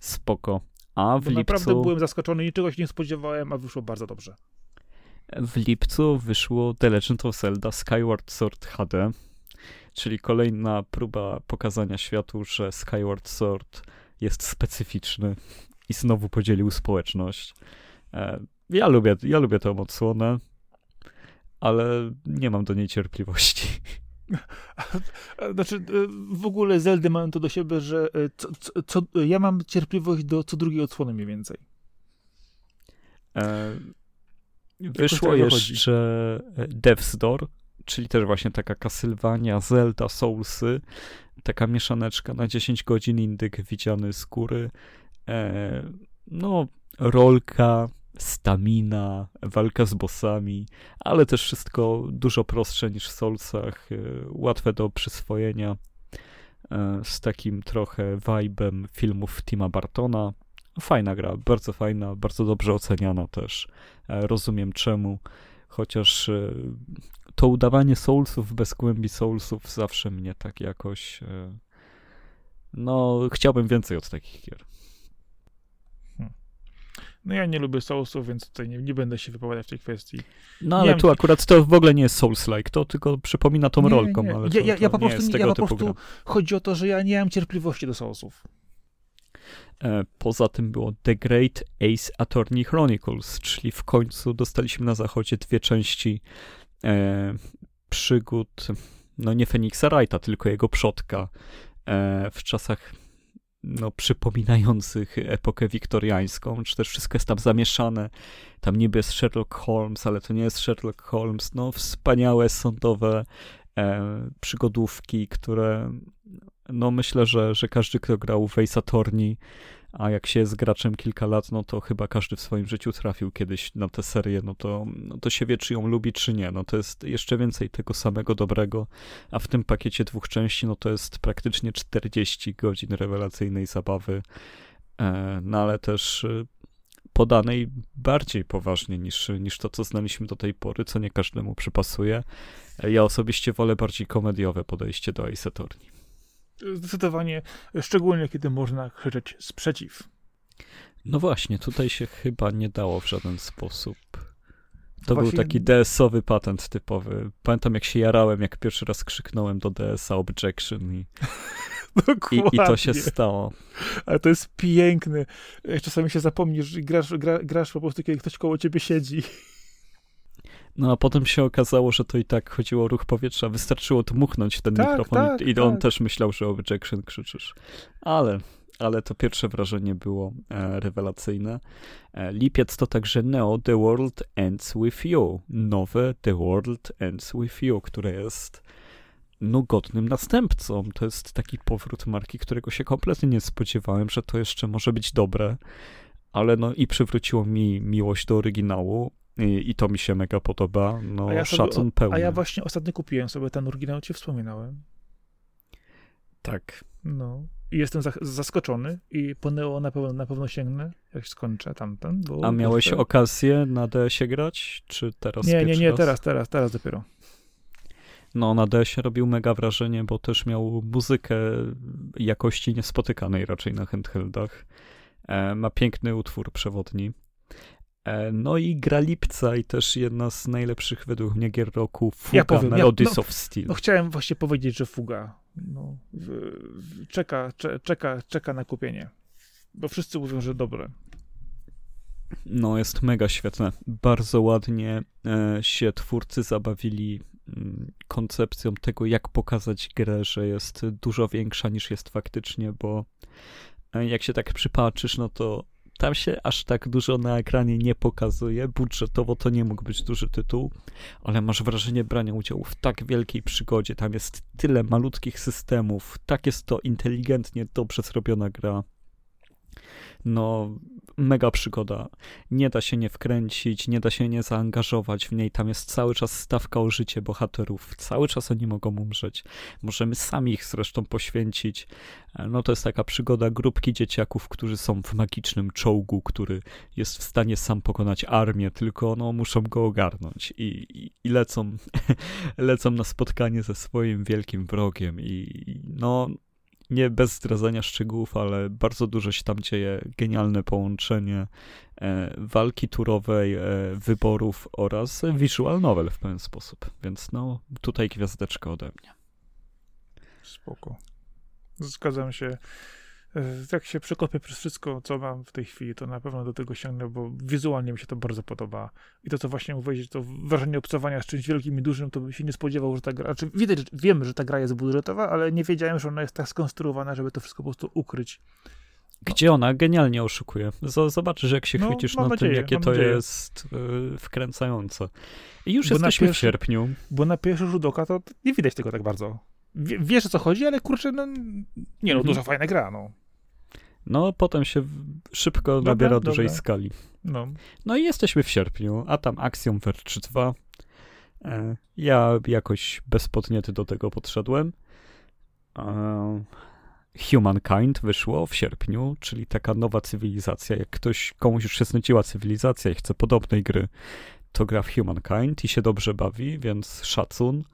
Spoko. A w Bo lipcu... naprawdę byłem zaskoczony, niczego się nie spodziewałem, a wyszło bardzo dobrze. W lipcu wyszło The Legend of Zelda Skyward Sword HD, czyli kolejna próba pokazania światu, że Skyward Sword jest specyficzny i znowu podzielił społeczność. E, ja lubię, ja lubię tę odsłonę ale nie mam do niej cierpliwości. [LAUGHS] Znaczy, w ogóle Zeldy mają to do siebie, że co, co, co, ja mam cierpliwość do co drugiej odsłony mniej więcej. E, wyszło jeszcze Death's Door, czyli też właśnie taka Castlevania, Zelda, Soulsy, taka mieszaneczka na 10 godzin indyk widziany z góry. E, no, rolka, stamina, walka z bossami, ale też wszystko dużo prostsze niż w Soulsach, e, łatwe do przyswojenia, e, z takim trochę vibem filmów Tima Bartona. Fajna gra, bardzo fajna, bardzo dobrze oceniana też. E, rozumiem czemu, chociaż to udawanie Soulsów bez głębi Soulsów zawsze mnie tak jakoś no, chciałbym więcej od takich gier. No ja nie lubię Soulsów, więc tutaj nie, nie będę się wypowiadać w tej kwestii. No ale tu akurat to w ogóle nie jest Souls-like, to tylko przypomina tą nie, rolką, nie. ale ja, to, ja, to ja po prostu, nie ja po prostu gra. chodzi o to, że ja nie mam cierpliwości do Soulsów. E, poza tym było The Great Ace Attorney Chronicles, czyli w końcu dostaliśmy na zachodzie dwie części e, przygód, no nie Feniksa Wrighta, tylko jego przodka e, w czasach no, przypominających epokę wiktoriańską, czy też wszystko jest tam zamieszane. Tam niby jest Sherlock Holmes, ale to nie jest Sherlock Holmes. No, wspaniałe sądowe e, przygodówki, które no myślę, że, że każdy, kto grał w Ace Attorney, a jak się jest graczem kilka lat, no to chyba każdy w swoim życiu trafił kiedyś na tę serię, no to, no to się wie, czy ją lubi, czy nie. No to jest jeszcze więcej tego samego dobrego, a w tym pakiecie dwóch części, no to jest praktycznie 40 godzin rewelacyjnej zabawy, e, no ale też e, podanej bardziej poważnie niż, niż to, co znaliśmy do tej pory, co nie każdemu przypasuje. Ja osobiście wolę bardziej komediowe podejście do Ace Attorney. Zdecydowanie, szczególnie kiedy można krzyczeć sprzeciw. No właśnie, tutaj się chyba nie dało w żaden sposób. To Właśnie... był taki DS-owy patent typowy. Pamiętam, jak się jarałem, jak pierwszy raz krzyknąłem do DS-a objection i, [LAUGHS] i, i, to się stało. Ale to jest piękne. Czasami się zapomnisz i grasz, gra, grasz po prostu, kiedy ktoś koło ciebie siedzi. No a potem się okazało, że to i tak chodziło o ruch powietrza. Wystarczyło dmuchnąć ten tak, mikrofon tak, i, i on tak. też myślał, że objection krzyczysz. Ale, ale to pierwsze wrażenie było e, rewelacyjne. E, lipiec to także Neo The World Ends With You. Nowe The World Ends With You, które jest no, godnym następcą. To jest taki powrót marki, którego się kompletnie nie spodziewałem, że to jeszcze może być dobre, ale no i przywróciło mi miłość do oryginału. I, I, to mi się mega podoba. No, a ja szacun sobie, pełny. A ja właśnie ostatnio kupiłem sobie ten oryginał, ci wspominałem. Tak. No. I jestem zaskoczony i po Neo na pewno, na pewno sięgnę, jak skończę tamten. Bo A miałeś jeszcze... okazję na DS-ie grać, czy teraz Nie, nie, nie, raz? teraz, teraz, teraz dopiero. No, na DS-ie robił mega wrażenie, bo też miał muzykę jakości niespotykanej raczej na handheldach. E, ma piękny utwór przewodni. E, no i gra lipca i też jedna z najlepszych według mnie gier roku, Fuga ja powiem, Melodies ja, no, of Steel. No chciałem właśnie powiedzieć, że Fuga no, w, w, czeka, cze, czeka, czeka na kupienie, bo wszyscy mówią, że dobre. No, jest mega świetne. Bardzo ładnie e, się twórcy zabawili mm, koncepcją tego, jak pokazać grę, że jest dużo większa niż jest faktycznie, bo e, jak się tak przypatrzysz, no to tam się aż tak dużo na ekranie nie pokazuje. Budżetowo to nie mógł być duży tytuł, ale masz wrażenie brania udziału w tak wielkiej przygodzie. Tam jest tyle malutkich systemów, tak jest to inteligentnie, dobrze zrobiona gra no mega przygoda. Nie da się nie wkręcić, nie da się nie zaangażować w niej. Tam jest cały czas stawka o życie bohaterów. Cały czas oni mogą umrzeć. Możemy sami ich zresztą poświęcić. No to jest taka przygoda grupki dzieciaków, którzy są w magicznym czołgu, który jest w stanie sam pokonać armię, tylko no muszą go ogarnąć i, i, i lecą, [LAUGHS] lecą na spotkanie ze swoim wielkim wrogiem i no nie bez zdradzania szczegółów, ale bardzo dużo się tam dzieje. Genialne połączenie e, walki turowej, e, wyborów oraz visual novel w pewien sposób. Więc no, tutaj gwiazdeczka ode mnie. Spoko. Zgadzam się. Jak się przekopię przez wszystko, co mam w tej chwili, to na pewno do tego sięgnę, bo wizualnie mi się to bardzo podoba. I to, co właśnie mówiłeś, to wrażenie obcowania z czymś wielkim i dużym, to bym się nie spodziewał, że ta gra... Znaczy, widać, że wiemy, że ta gra jest budżetowa, ale nie wiedziałem, że ona jest tak skonstruowana, żeby to wszystko po prostu ukryć. Gdzie ona genialnie oszukuje. Zobaczysz, jak się no, chwycisz na nadzieję, tym, jakie to nadzieję. jest yy, wkręcające. I już bo jesteśmy pierwszy, w sierpniu. Bo na pierwszy rzut oka to nie widać tego tak bardzo. wiesz o co chodzi, ale kurczę, no nie no, mhm. duża fajna gra, no. No, potem się szybko dobra, nabiera dobra. dużej skali. No. no i jesteśmy w sierpniu, a tam Axiom Verge 2. E, ja jakoś bez podniety do tego podszedłem. E, Humankind wyszło w sierpniu, czyli taka nowa cywilizacja. Jak ktoś, komuś już się znudziła cywilizacja i chce podobnej gry, to gra w Humankind i się dobrze bawi, więc szacun,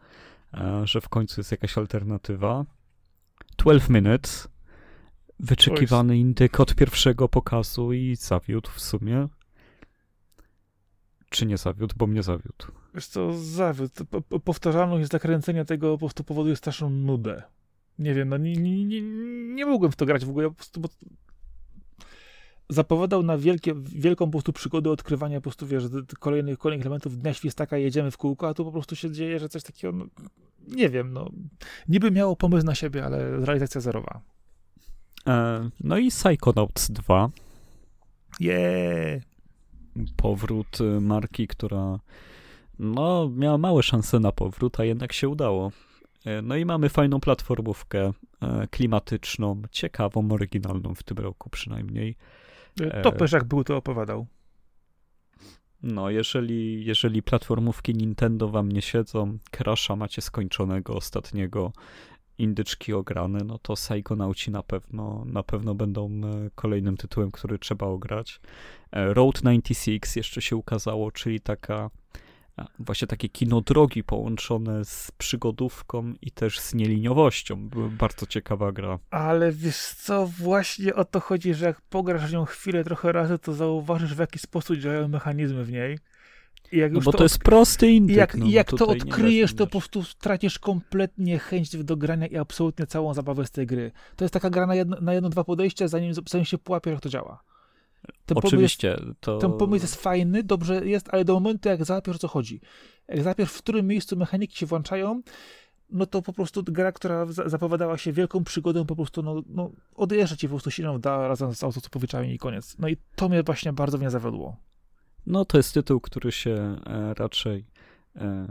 e, że w końcu jest jakaś alternatywa. 12 Minutes wyczekiwany jest... indyk od pierwszego pokazu i zawiódł w sumie. Czy nie zawiódł? Bo mnie zawiódł. Wiesz co, zawiódł. Powtarzalność zakręcenia tego po prostu powoduje straszną nudę. Nie wiem, no nie, nie, nie, nie mogłem w to grać w ogóle, po prostu, bo zapowiadał na wielkie, wielką po prostu przygodę odkrywania po prostu, wiesz, kolejnych, kolejnych elementów dnia świstaka jedziemy w kółko, a tu po prostu się dzieje, że coś takiego, no, nie wiem, no, niby miało pomysł na siebie, ale realizacja zerowa. E, no i Psychonauts 2. Yeah. Powrót y, marki, która no, miała małe szanse na powrót, a jednak się udało. E, no i mamy fajną platformówkę e, klimatyczną, ciekawą, oryginalną w tym roku przynajmniej. Topesz jak był, to opowiadał. No, jeżeli, jeżeli platformówki Nintendo wam nie siedzą, Crasha macie skończonego ostatniego, indyczki ograne, no to Psychonauci na pewno, na pewno będą e, kolejnym tytułem, który trzeba ograć. E, Road 96 jeszcze się ukazało, czyli taka właśnie takie kino drogi połączone z przygodówką i też z nieliniowością. Była bardzo ciekawa gra. Ale wiesz co, właśnie o to chodzi, że jak pograsz w nią chwilę trochę razy, to zauważysz w jaki sposób działają mechanizmy w niej no bo to, to jest prosty indyk. Jak, no, jak to odkryjesz, to po prostu tracisz kompletnie chęć do grania i absolutnie całą zabawę z tej gry. To jest taka gra na jedno, na jedno dwa podejścia, zanim, zanim się połapiesz, jak to działa. Ten Oczywiście. Pomysł, to... Ten pomysł jest fajny, dobrze jest, ale do momentu, jak załapiesz, o co chodzi. Jak załapiesz, w którym miejscu mechaniki się włączają, no to po prostu gra, która zapowiadała się wielką przygodą, po prostu no, no odjeżdża ci po prostu silną da razem z autostopowiczami i koniec. No i to mnie właśnie bardzo mnie zawiodło. No to jest tytuł, który się e, raczej e,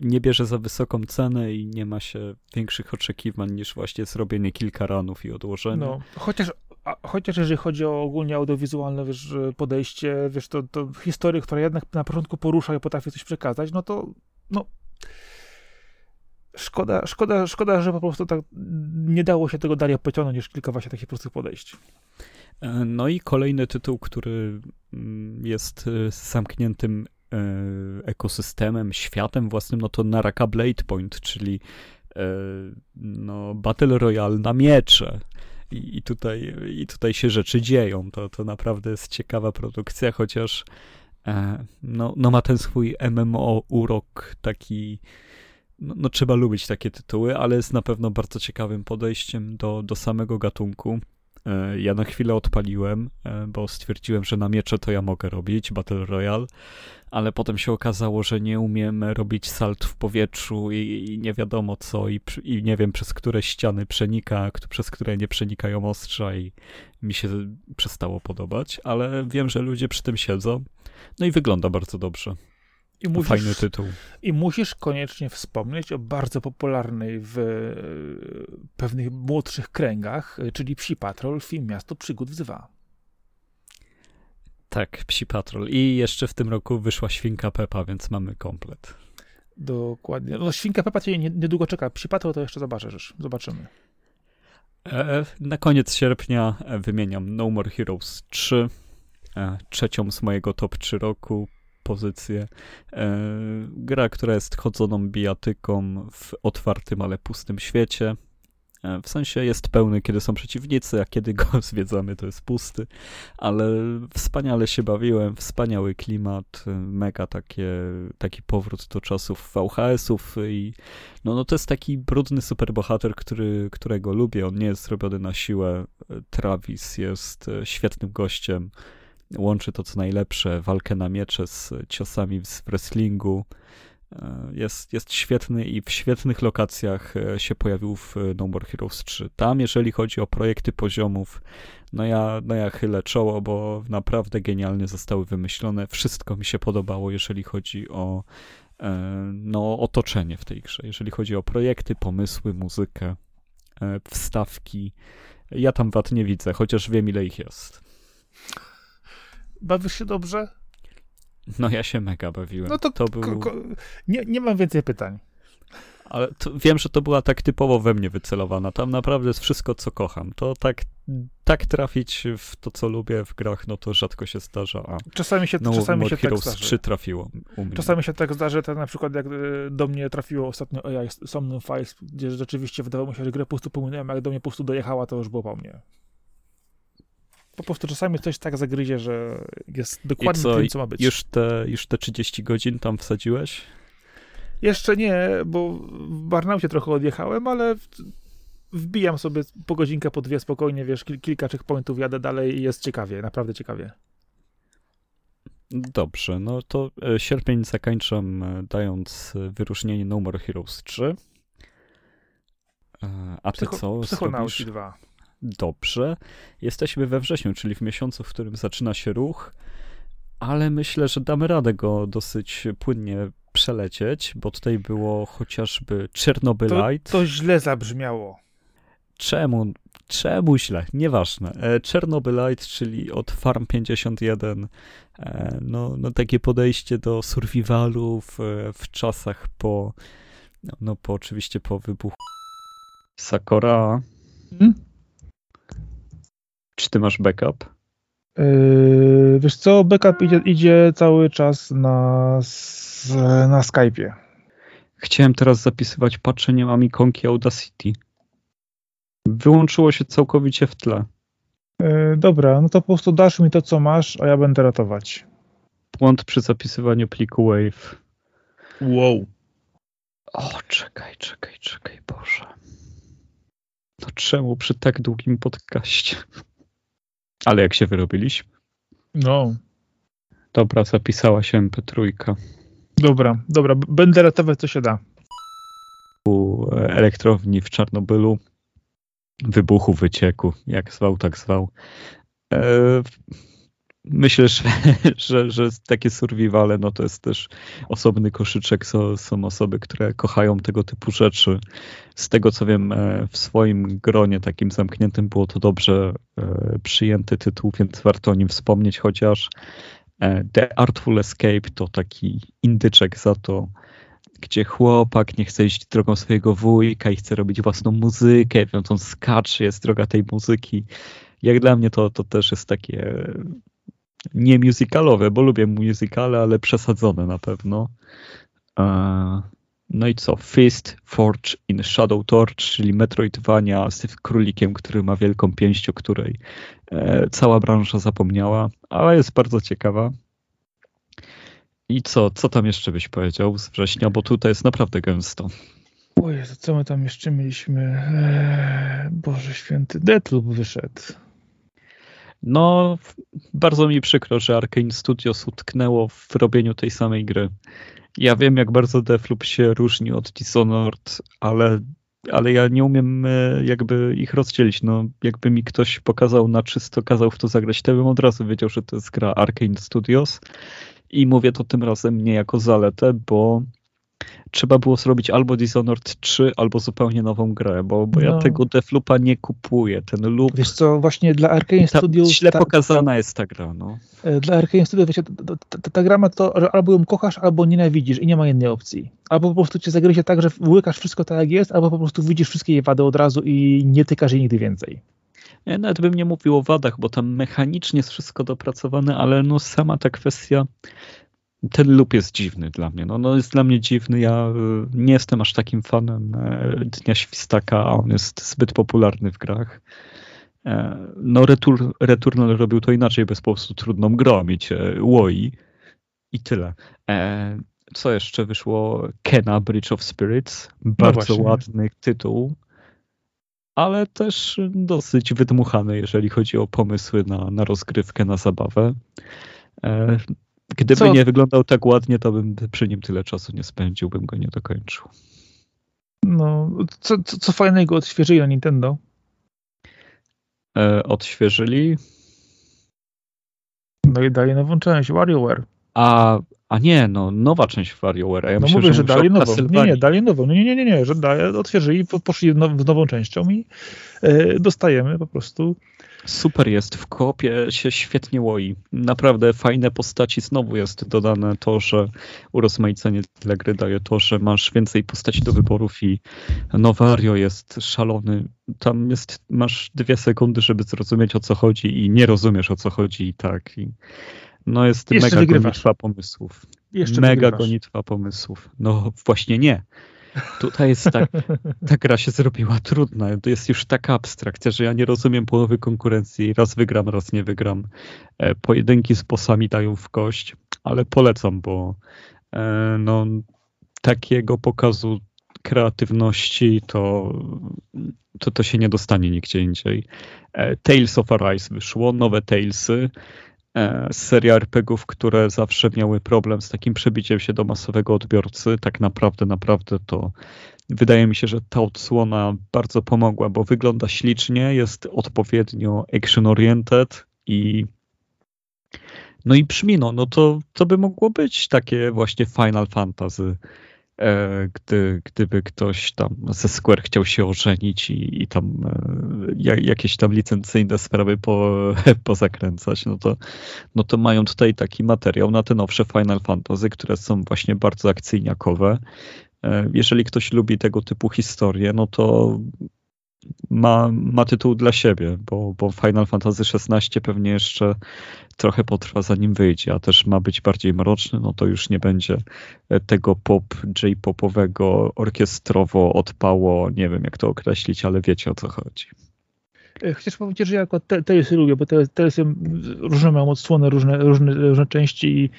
nie bierze za wysoką cenę i nie ma się większych oczekiwań niż właśnie zrobienie kilka ranów i odłożenie. No, chociaż, chociaż jeżeli chodzi o ogólnie audiowizualne wiesz, podejście, wiesz, to, to historię, która jednak na początku porusza i potrafi coś przekazać, no to no, szkoda, szkoda, szkoda, że po prostu tak nie dało się tego dalej pociągnąć niż kilka właśnie takich prostych podejść. E, no i kolejny tytuł, który mm, jest e, zamkniętym e, ekosystemem, światem własnym, no to Naraka Blade Point, czyli no, Battle Royale na miecze. I, tutaj, I tutaj się rzeczy dzieją. To, to naprawdę jest ciekawa produkcja, chociaż no, no ma ten swój MMO urok taki no, no, trzeba lubić takie tytuły, ale jest na pewno bardzo ciekawym podejściem do, do samego gatunku. E, ja na chwilę odpaliłem, e, bo stwierdziłem, że na miecze to ja mogę robić, Battle Royale, ale potem się okazało, że nie umiem robić salt w powietrzu i, i nie wiadomo co, i, i, nie wiem przez które ściany przenika, przez które nie przenikają ostrza i mi się przestało podobać, ale wiem, że ludzie przy tym siedzą, no i wygląda bardzo dobrze. I musisz, Fajny tytuł. I musisz koniecznie wspomnieć o bardzo popularnej w e, pewnych młodszych kręgach, e, czyli Psi Patrol, film Miasto Przygód wzywa. Tak, Psi Patrol. I jeszcze w tym roku wyszła Świnka Pepa, więc mamy komplet. Dokładnie. No, Świnka Pepa cię niedługo czeka. Psi Patrol to jeszcze zobaczysz. Zobaczymy. E, na koniec sierpnia wymieniam No More Heroes 3. Trzecią z mojego top 3 roku pozycję. E, gra, która jest chodzoną bijatyką w otwartym, ale pustym świecie. E, w sensie jest pełny, kiedy są przeciwnicy, a kiedy go [LAUGHS] zwiedzamy, to jest pusty. Ale wspaniale się bawiłem, wspaniały klimat, mega takie, taki powrót do czasów VHS-ów i no, no to jest taki brudny superbohater, który, którego lubię. On nie jest robiony na siłę. Travis jest świetnym gościem łączy to co najlepsze, walkę na miecze z ciosami w wrestlingu. E, jest, jest świetny i w świetnych lokacjach e, się pojawił w No More Heroes 3. Tam, jeżeli chodzi o projekty poziomów, no ja, no ja chylę czoło, bo naprawdę genialnie zostały wymyślone. Wszystko mi się podobało, jeżeli chodzi o e, no, otoczenie w tej grze. Jeżeli chodzi o projekty, pomysły, muzykę, wstawki. Ja tam wad nie widzę, chociaż wiem ile ich jest. Bawisz się dobrze? No ja się mega bawiłem. No to, to był... nie, nie mam więcej pytań. Ale wiem, że to była tak typowo we mnie wycelowana. Tam naprawdę jest wszystko, co kocham. To tak, tak trafić w to, co lubię w grach, no to rzadko się zdarza. A czasami się, no, czasami się Heroes tak zdarzy. 3 trafiło u mnie. Czasami się tak zdarzy, tak na przykład jak y, do mnie trafiło ostatnio AI Somnum Files, gdzie rzeczywiście wydawało mi się, że grę po prostu pominąłem, a jak do mnie po prostu dojechała, to już było po mnie po prostu czasami coś tak zagryzie, że jest dokładnie co, tym, co ma być. Już te, już te 30 godzin tam wsadziłeś? Jeszcze nie, bo w Barnaucie trochę odjechałem, ale wbijam sobie po godzinkę, po dwie spokojnie, wiesz, kilka checkpointów jadę dalej i jest ciekawie, naprawdę ciekawie. Dobrze, no to e, sierpień zakończam e, dając e, wyróżnienie No More Heroes 3. A ty Psycho, co? Psychonauci 2. Dobrze. Jesteśmy we wrześniu, czyli w miesiącu, w którym zaczyna się ruch, ale myślę, że damy radę go dosyć płynnie przelecieć, bo tutaj było chociażby Czernobylite. To, to źle zabrzmiało. Czemu? Czemu źle? Nieważne. E, Czernobylite, czyli od Farm 51, e, no, no takie podejście do survivalu w, w czasach po, no, no po oczywiście po wybuchu Sakura. Hmm? Czy ty masz backup? Yy, wiesz co, backup idzie, idzie cały czas na, na Skype'ie. Chciałem teraz zapisywać, patrzę, nie mam ikonki Audacity. Wyłączyło się całkowicie w tle. Yy, dobra, no to po prostu dasz mi to, co masz, a ja będę ratować. Błąd przy zapisywaniu pliku WAV. Wow. O, czekaj, czekaj, czekaj, Boże. No czemu przy tak długim podcaście? Ale jak się wyrobiliśmy? No. Dobra, zapisała się MP3. Dobra, dobra, będę ratować co się da. elektrowni w Czarnobylu, wybuchu, wycieku, jak zwał, tak zwał. E, myślę, że, [LAUGHS] że, że takie survivale, no to jest też osobny koszyczek. Są, są osoby, które kochają tego typu rzeczy. Z tego co wiem, e, w swoim gronie takim zamkniętym było to dobrze e, przyjęty tytuł, więc warto o nim wspomnieć, chociaż The Artful Escape to taki indyczek za to, gdzie chłopak nie chce iść drogą swojego wujka i chce robić własną muzykę, więc on skacze, jest droga tej muzyki. Jak dla mnie to, to też jest takie nie musicalowe, bo lubię musicale, ale przesadzone na pewno. No i co? Fist, Forge in Shadow Torch, czyli Metroidvania z królikiem, który ma wielką pięść, o której e, cała branża zapomniała, ale jest bardzo ciekawa. I co, co tam jeszcze byś powiedział z września, bo tutaj jest naprawdę gęsto. Ojej, co my tam jeszcze mieliśmy? Eee, Boże święty, Deathloop wyszedł. No, bardzo mi przykro, że Arkane Studios utknęło w robieniu tej samej gry. Ja wiem, jak bardzo Deathloop się różni od Dishonored, ale, ale ja nie umiem e, jakby ich rozdzielić. No, jakby mi ktoś pokazał na czysto, kazał w to zagrać, to bym od razu wiedział, że to jest gra Arkane Studios. I mówię to tym razem nie jako zaletę, bo trzeba było zrobić albo Dishonored 3, albo zupełnie nową grę, bo, bo no. ja tego Defloopa nie kupuję. Ten loop... Wiesz co, właśnie dla Arkane Studios... Źle ta, pokazana jest ta gra, no. E, dla Arkane Studios, wiecie, ta, ta, ta, gra ma to, że albo ją kochasz, albo nienawidzisz i nie ma innej opcji. Albo po prostu cię zagryzie tak, że łykasz wszystko tak jak jest, albo po prostu widzisz wszystkie jej wady od razu i nie tykasz jej nigdy więcej. Ja nawet bym nie mówił o wadach, bo tam mechanicznie jest wszystko dopracowane, ale no sama ta kwestia, ten loop jest dziwny dla mnie. No, no jest dla mnie dziwny. Ja y, nie jestem aż takim fanem e, Dnia Świstaka, a on jest zbyt popularny w grach. E, no Retur, Returnal robił to inaczej, bez po prostu trudną grą mieć Woi i tyle. E, co jeszcze wyszło? Kena Bridge of Spirits. No Bardzo no ładny tytuł ale też dosyć wydmuchany, jeżeli chodzi o pomysły na, na rozgrywkę, na zabawę. Gdyby co? nie wyglądał tak ładnie, to bym przy nim tyle czasu nie spędził, bym go nie dokończył. No, co, co, co fajnego odświeżyli na Nintendo? E, odświeżyli? No i dali nową część, WarioWare. A a nie, no nowa część WarioWare. Ja no myślę, mówię, że, że dali nową. Nie, nie, dali nową. Nie, nie, nie, nie, że dali, otwierzyli, poszli now, z nową częścią i e, dostajemy po prostu. Super jest, w kopie się świetnie łoi. Naprawdę fajne postaci. Znowu jest dodane to, że urozmaicenie dla gry daje to, że masz więcej postaci do wyborów i Nowario jest szalony. Tam jest, masz dwie sekundy, żeby zrozumieć o co chodzi i nie rozumiesz o co chodzi i tak. I no jest Jeszcze mega wygrywasz. gonitwa pomysłów. Jeszcze mega wygrywasz. gonitwa pomysłów. No właśnie nie. Tutaj jest tak, [LAUGHS] ta gra się zrobiła trudna. To jest już taka abstrakcja, że ja nie rozumiem połowy konkurencji. Raz wygram, raz nie wygram. E, pojedynki z posami dają w kość, ale polecam, bo e, no, takiego pokazu kreatywności to, to, to się nie dostanie nigdzie indziej. E, Tales of Arise wyszło, nowe Talesy. E, seria RPGów, które zawsze miały problem z takim przebiciem się do masowego odbiorcy. Tak naprawdę, naprawdę to wydaje mi się, że ta odsłona bardzo pomogła, bo wygląda ślicznie, jest odpowiednio action-oriented i no i brzmi, no, no to, to by mogło być takie właśnie Final Fantasy gdy, gdyby ktoś tam ze Square chciał się ożenić i, i tam e, jakieś tam licencyjne sprawy po, [LAUGHS] pozakręcać, no to, no to mają tutaj taki materiał na te nowsze Final Fantasy, które są właśnie bardzo akcyjniakowe. E, jeżeli ktoś lubi tego typu historie, no to ma, ma tytuł dla siebie, bo, bo Final Fantasy XVI pewnie jeszcze trochę potrwa zanim wyjdzie, a też ma być bardziej mroczny, no to już nie będzie tego pop, J-popowego, orkiestrowo odpało, nie wiem jak to określić, ale wiecie o co chodzi. E, chociaż powiedzieć, że ja akurat te, te lubię, bo te, różne mają odsłony, różne, różne, różne części i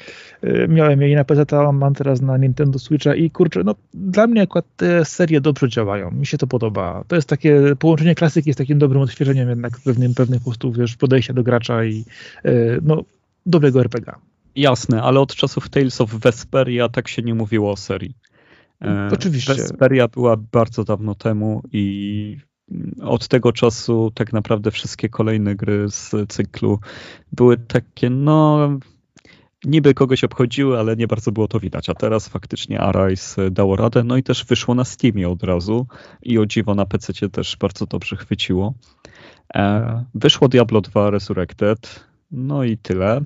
y, miałem je i na PC, a mam teraz na Nintendo Switcha i kurczę, no dla mnie akurat te serie dobrze działają, mi się to podoba. To jest takie, połączenie klasyki jest takim dobrym odświeżeniem jednak pewnym, pewnych po prostu, wiesz, podejścia do gracza i y, no, dobrego RPG. Jasne, ale od czasów Tales of Vesperia tak się nie mówiło o serii. E, Oczywiście. Vesperia była bardzo dawno temu i od tego czasu tak naprawdę wszystkie kolejne gry z cyklu były takie, no niby kogoś obchodziły, ale nie bardzo było to widać. A teraz faktycznie Arise dało radę, no i też wyszło na Steamie od razu i o dziwo na PC też bardzo dobrze chwyciło. E, wyszło Diablo 2 Resurrected, no i tyle.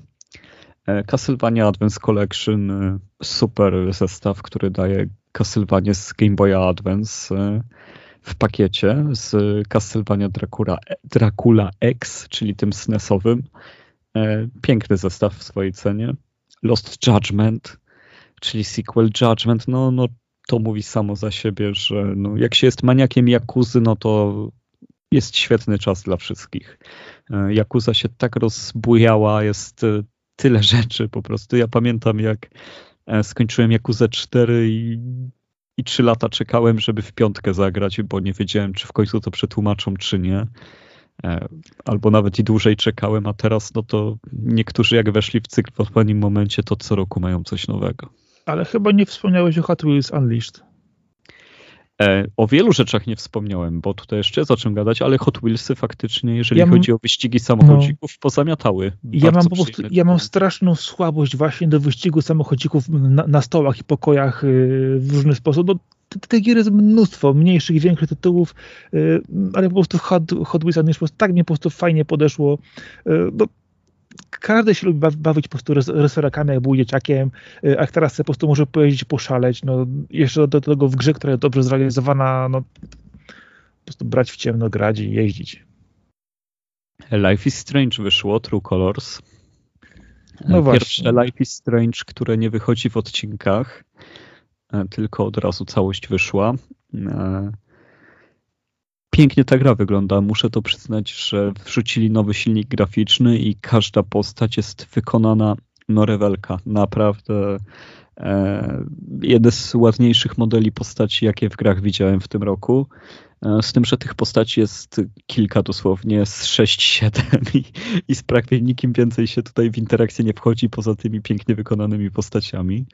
E, Castlevania Advance Collection, e, super zestaw, który daje Castlevania z Game Boya Advance w pakiecie z Castlevania Dracula, Dracula X, czyli tym SNESowym. Piękny zestaw w swojej cenie. Lost Judgment, czyli sequel Judgment, no, no to mówi samo za siebie, że no, jak się jest maniakiem Jakuzy, no to jest świetny czas dla wszystkich. Jakuza się tak rozbujała, jest tyle rzeczy po prostu. Ja pamiętam jak e, skończyłem Jakuzę 4 i, i 3 lata czekałem, żeby w piątkę zagrać, bo nie wiedziałem, czy w końcu to przetłumaczą, czy nie. E, albo nawet i dłużej czekałem, a teraz no to niektórzy jak weszli w cykl w odpowiednim momencie, to co roku mają coś nowego. Ale chyba nie wspomniałeś o Hot Wheels Unleashed. E, o wielu rzeczach nie wspomniałem, bo tutaj jeszcze jest o czym gadać, ale Hot Wheelsy faktycznie, jeżeli ja mam, chodzi o wyścigi samochodzików, no, pozamiatały. Ja mam po prostu, ja mam straszną słabość właśnie do wyścigu samochodzików na, na stołach i pokojach yy, w różny sposób. No, tych gier jest mnóstwo, mniejszych i większych tytułów, yy, ale po prostu Hot, Hot Wheels tak mnie po prostu fajnie podeszło. Yy, no, każdy się lubi bawić po prostu resorakami, jak był dzieciakiem, y, a teraz po prostu może pojeździć, poszaleć. No, jeszcze do tego w grze, która jest dobrze zrealizowana, no, po prostu brać w ciemno, grać i jeździć. Life is Strange wyszło, True Colors. No Pierwsze właśnie. Life is Strange, które nie wychodzi w odcinkach, e, tylko od razu całość wyszła. Pięknie ta gra wygląda. Muszę to przyznać, że wrzucili nowy silnik graficzny i każda postać jest wykonana no rewelka. Naprawdę e, jeden z ładniejszych modeli postaci, jakie w grach widziałem w tym roku. E, z tym, że tych postaci jest kilka dosłownie, z 6-7 i, i z prawie nikim więcej się tutaj w interakcję nie wchodzi poza tymi pięknie wykonanymi postaciami.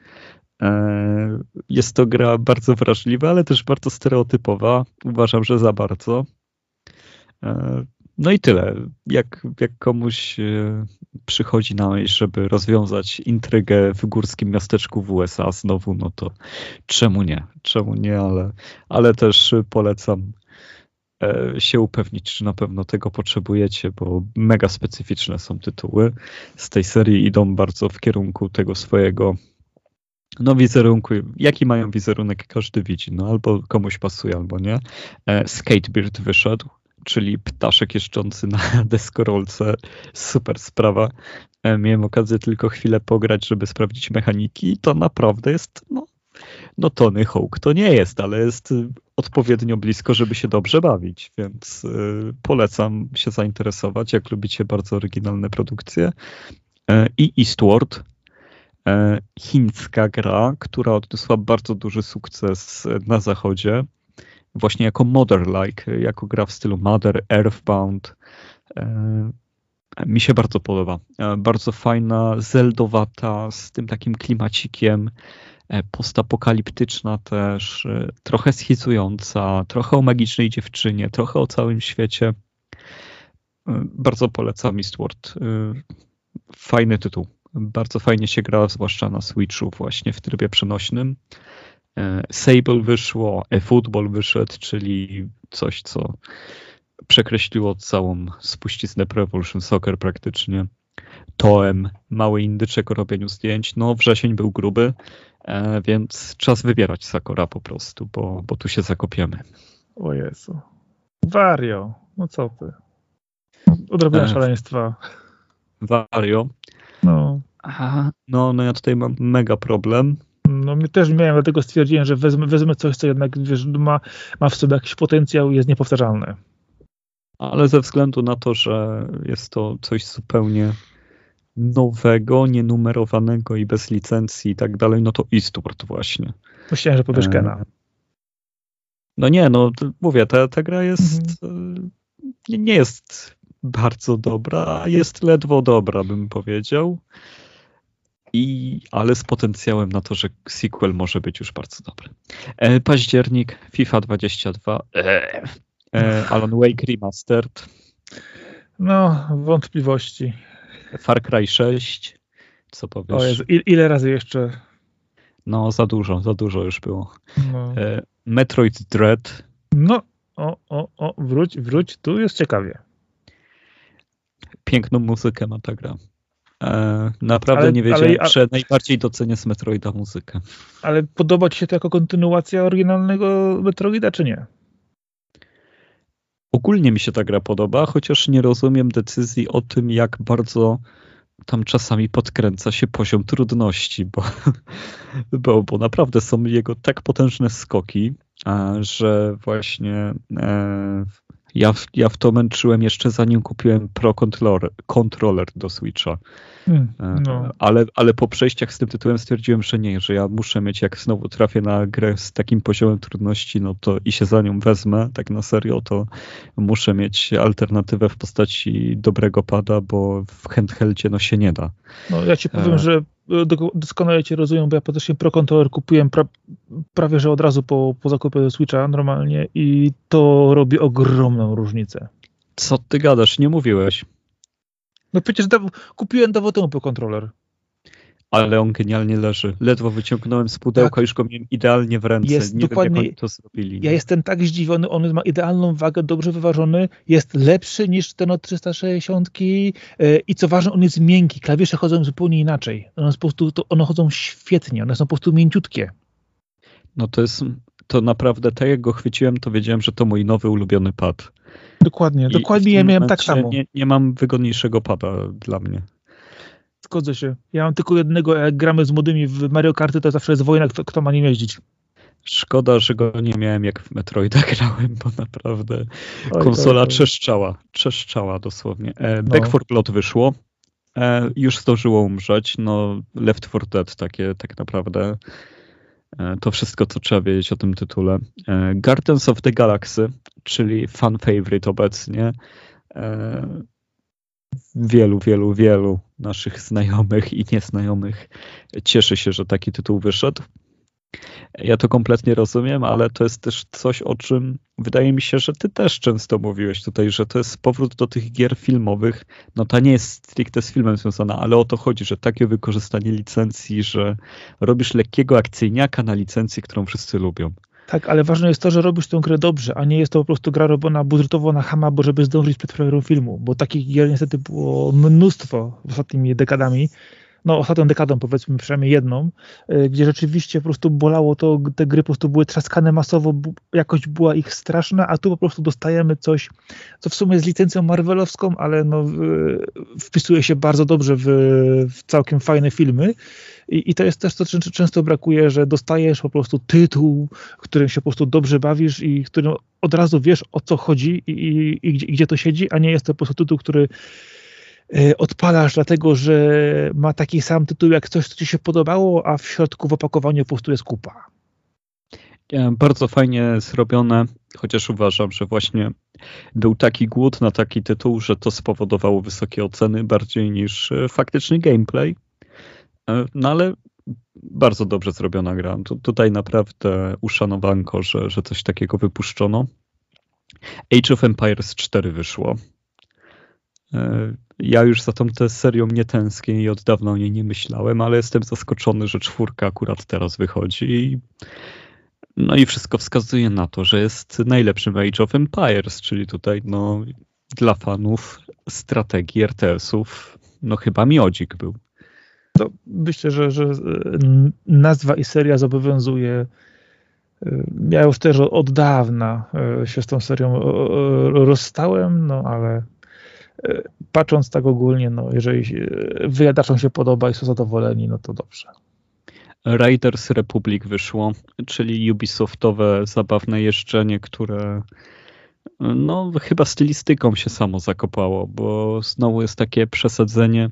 E, jest to gra bardzo wrażliwa, ale też bardzo stereotypowa. Uważam, że za bardzo. E, no i tyle. Jak, jak komuś e, przychodzi na myśl, żeby rozwiązać intrygę w górskim miasteczku w USA znowu, no to czemu nie? Czemu nie, ale, ale też polecam się upewnić, czy na pewno tego potrzebujecie, bo mega specyficzne są tytuły z tej serii, idą bardzo w kierunku tego swojego no wizerunku, jaki mają wizerunek każdy widzi, no albo komuś pasuje, albo nie. E, Skatebeard wyszedł, czyli ptaszek jeżdżący na [LAUGHS] deskorolce, super sprawa. E, miałem okazję tylko chwilę pograć, żeby sprawdzić mechaniki to naprawdę jest, no, no Tony Hawk to nie jest, ale jest odpowiednio blisko, żeby się dobrze bawić, więc y, polecam się zainteresować, jak lubicie bardzo oryginalne produkcje. E, I Eastward, E, chińska gra, która odniosła bardzo duży sukces na zachodzie, właśnie jako Mother-like, jako gra w stylu Mother, Earthbound. E, mi się bardzo podoba. E, bardzo fajna, zeldowata, z tym takim klimacikiem, postapokaliptyczna też, trochę schizująca, trochę o magicznej dziewczynie, trochę o całym świecie. Bardzo polecam Eastward. Fajny tytuł. Bardzo fajnie się gra, zwłaszcza na Switchu właśnie w trybie przenośnym. E, Sable wyszło, eFootball wyszedł, czyli coś, co przekreśliło całą spuściznę Pro Evolution Soccer praktycznie. Toem, mały indyczek o robieniu zdjęć. No, wrzesień był gruby, e, więc czas wybierać Sakura po prostu, bo, bo tu się zakopiemy. O Jezu. Wario, no co ty? Odrobina e, szaleństwa. Wario. No. Aha, no, no ja tutaj mam mega problem. No my też miałem, dlatego stwierdziłem, że wezmę, wezmę coś, co jednak wiesz, ma, ma w sobie jakiś potencjał i jest niepowtarzalne. Ale ze względu na to, że jest to coś zupełnie nowego, nienumerowanego i bez licencji i tak dalej, no to Eastward właśnie. Myślałem, że powiesz Kena. E, no nie, no mówię, ta, ta gra jest mhm. E, nie jest bardzo dobra, jest ledwo dobra, bym powiedział. i, ale z potencjałem na to, że sequel może być już bardzo dobry. E, październik, FIFA 22, e, e, Alan Wake Remastered. No, wątpliwości. Far Cry 6, co powiesz? O Jezu, ile razy jeszcze? No, za dużo, za dużo już było. No. E, Metroid Dread. No, o, o, o, wróć, wróć, tu jest ciekawie. Piękną muzykę ma ta gra. E, naprawdę ale, nie wiedziałem, ale, że najbardziej docenię z Metroida muzykę. Ale podoba ci się to jako kontynuacja oryginalnego Metroida, czy nie? Ogólnie mi się ta gra podoba, chociaż nie rozumiem decyzji o tym, jak bardzo tam czasami podkręca się poziom trudności, bo, [LAUGHS] bo, bo naprawdę są jego tak potężne skoki, że właśnie e, ja, ja w to męczyłem jeszcze zanim kupiłem Pro Controller, controller do Switcha. Hmm, e, no. ale, ale po przejściach z tym tytułem stwierdziłem, że nie, że ja muszę mieć, jak znowu trafię na grę z takim poziomem trudności, no to i się za nią wezmę, tak na serio, to muszę mieć alternatywę w postaci dobrego pada, bo w handheldzie no się nie da. No ja ci powiem, e... że doskonale cię rozumiem, bo ja faktycznie Pro Controller kupiłem pra, prawie, że od razu po, po zakupie Switcha normalnie i to robi ogromną różnicę. Co ty gadasz? Nie mówiłeś. No przecież da, kupiłem dawno temu Pro Controller. Ale on genialnie leży. Ledwo wyciągnąłem z pudełka, tak. już go miałem idealnie w ręce. Jest nie dokładnie, wiem, jak oni to zrobili. Ja jestem tak zdziwiony, on ma idealną wagę, dobrze wyważony, jest lepszy niż ten od 360 yy, i co ważne, on jest miękki. Klawisze chodzą zupełnie inaczej. One, po prostu, to, one chodzą świetnie, one są po prostu mięciutkie. No to jest, to naprawdę, tak jak go chwyciłem, to wiedziałem, że to mój nowy ulubiony pad. Dokładnie, I dokładnie ja miałem tak samo. Nie, nie mam wygodniejszego pada dla mnie. Zgodzę się. Ja mam tylko jednego, jak gramy z młodymi w Mario Karty, to zawsze jest wojna, kto, kto ma nim jeździć. Szkoda, że go nie miałem jak w Metroida [LAUGHS] grałem, bo naprawdę oj, konsola oj, oj. trzeszczała, trzeszczała dosłownie. E, no. Back 4 Blood wyszło, e, już zdążyło umrzeć, no Left 4 Dead takie tak naprawdę e, to wszystko, co trzeba wiedzieć o tym tytule. E, Guardians of the Galaxy, czyli fan favorite obecnie, e, wielu, wielu, wielu naszych znajomych i nieznajomych cieszy się, że taki tytuł wyszedł. Ja to kompletnie rozumiem, ale to jest też coś, o czym wydaje mi się, że ty też często mówiłeś tutaj, że to jest powrót do tych gier filmowych. No ta nie jest stricte z filmem związana, ale o to chodzi, że takie wykorzystanie licencji, że robisz lekkiego akcyjniaka na licencji, którą wszyscy lubią. Tak, ale ważne jest to, że robisz tę grę dobrze, a nie jest to po prostu gra robiona budżetowo na hama, bo żeby zdążyć przed premierą filmu, bo takich gier niestety było mnóstwo ostatnimi dekadami, no ostatnią dekadą powiedzmy przynajmniej jedną, y, gdzie rzeczywiście po prostu bolało to, te gry po prostu były trzaskane masowo, jakość była ich straszna, a tu po prostu dostajemy coś, co w sumie jest licencją marvelowską, ale no, wpisuje się bardzo dobrze w, w całkiem fajne filmy. I, I, to jest też to, co często brakuje, że dostajesz po prostu tytuł, którym się po prostu dobrze bawisz i którym od razu wiesz o co chodzi i, i, i gdzie, gdzie to siedzi, a nie jest to po prostu tytuł, który e, odpalasz dlatego, że ma taki sam tytuł jak coś, co ci się podobało, a w środku w opakowaniu po prostu jest kupa. Bardzo fajnie zrobione, chociaż uważam, że właśnie był taki głód na taki tytuł, że to spowodowało wysokie oceny bardziej niż e, faktyczny gameplay. E, no ale bardzo dobrze zrobiona gra. Tu, tutaj naprawdę uszanowanko, że, że coś takiego wypuszczono. Age of Empires 4 wyszło. E, ja już za tą tę serią nie tęsknię i od dawna o niej nie myślałem, ale jestem zaskoczony, że czwórka akurat teraz wychodzi. No i wszystko wskazuje na to, że jest najlepszym Age of Empires, czyli tutaj no, dla fanów strategii RTS-ów, no chyba miodzik był to myślę, że, że nazwa i seria zobowiązuje. Ja już też od dawna e, się z tą serią rozstałem, no ale e, patrząc tak ogólnie, no jeżeli wyjadaczom się podoba i są zadowoleni, no to dobrze. Riders Republic wyszło, czyli Ubisoftowe zabawne jeżdżenie, które no chyba stylistyką się samo zakopało, bo znowu jest takie przesadzenie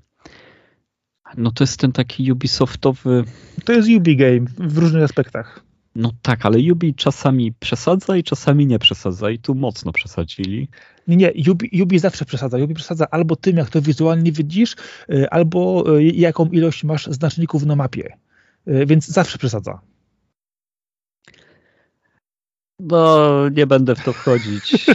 no to jest ten taki Ubisoftowy... To jest Ubi Game w różnych aspektach. No tak, ale Yubi czasami przesadza i czasami nie przesadza i tu mocno przesadzili. Nie, nie, Yubi, Yubi zawsze przesadza. Yubi przesadza albo tym, jak to wizualnie widzisz, y, albo y, jaką ilość masz znaczników na mapie. Y, więc zawsze przesadza. No, nie będę w to wchodzić.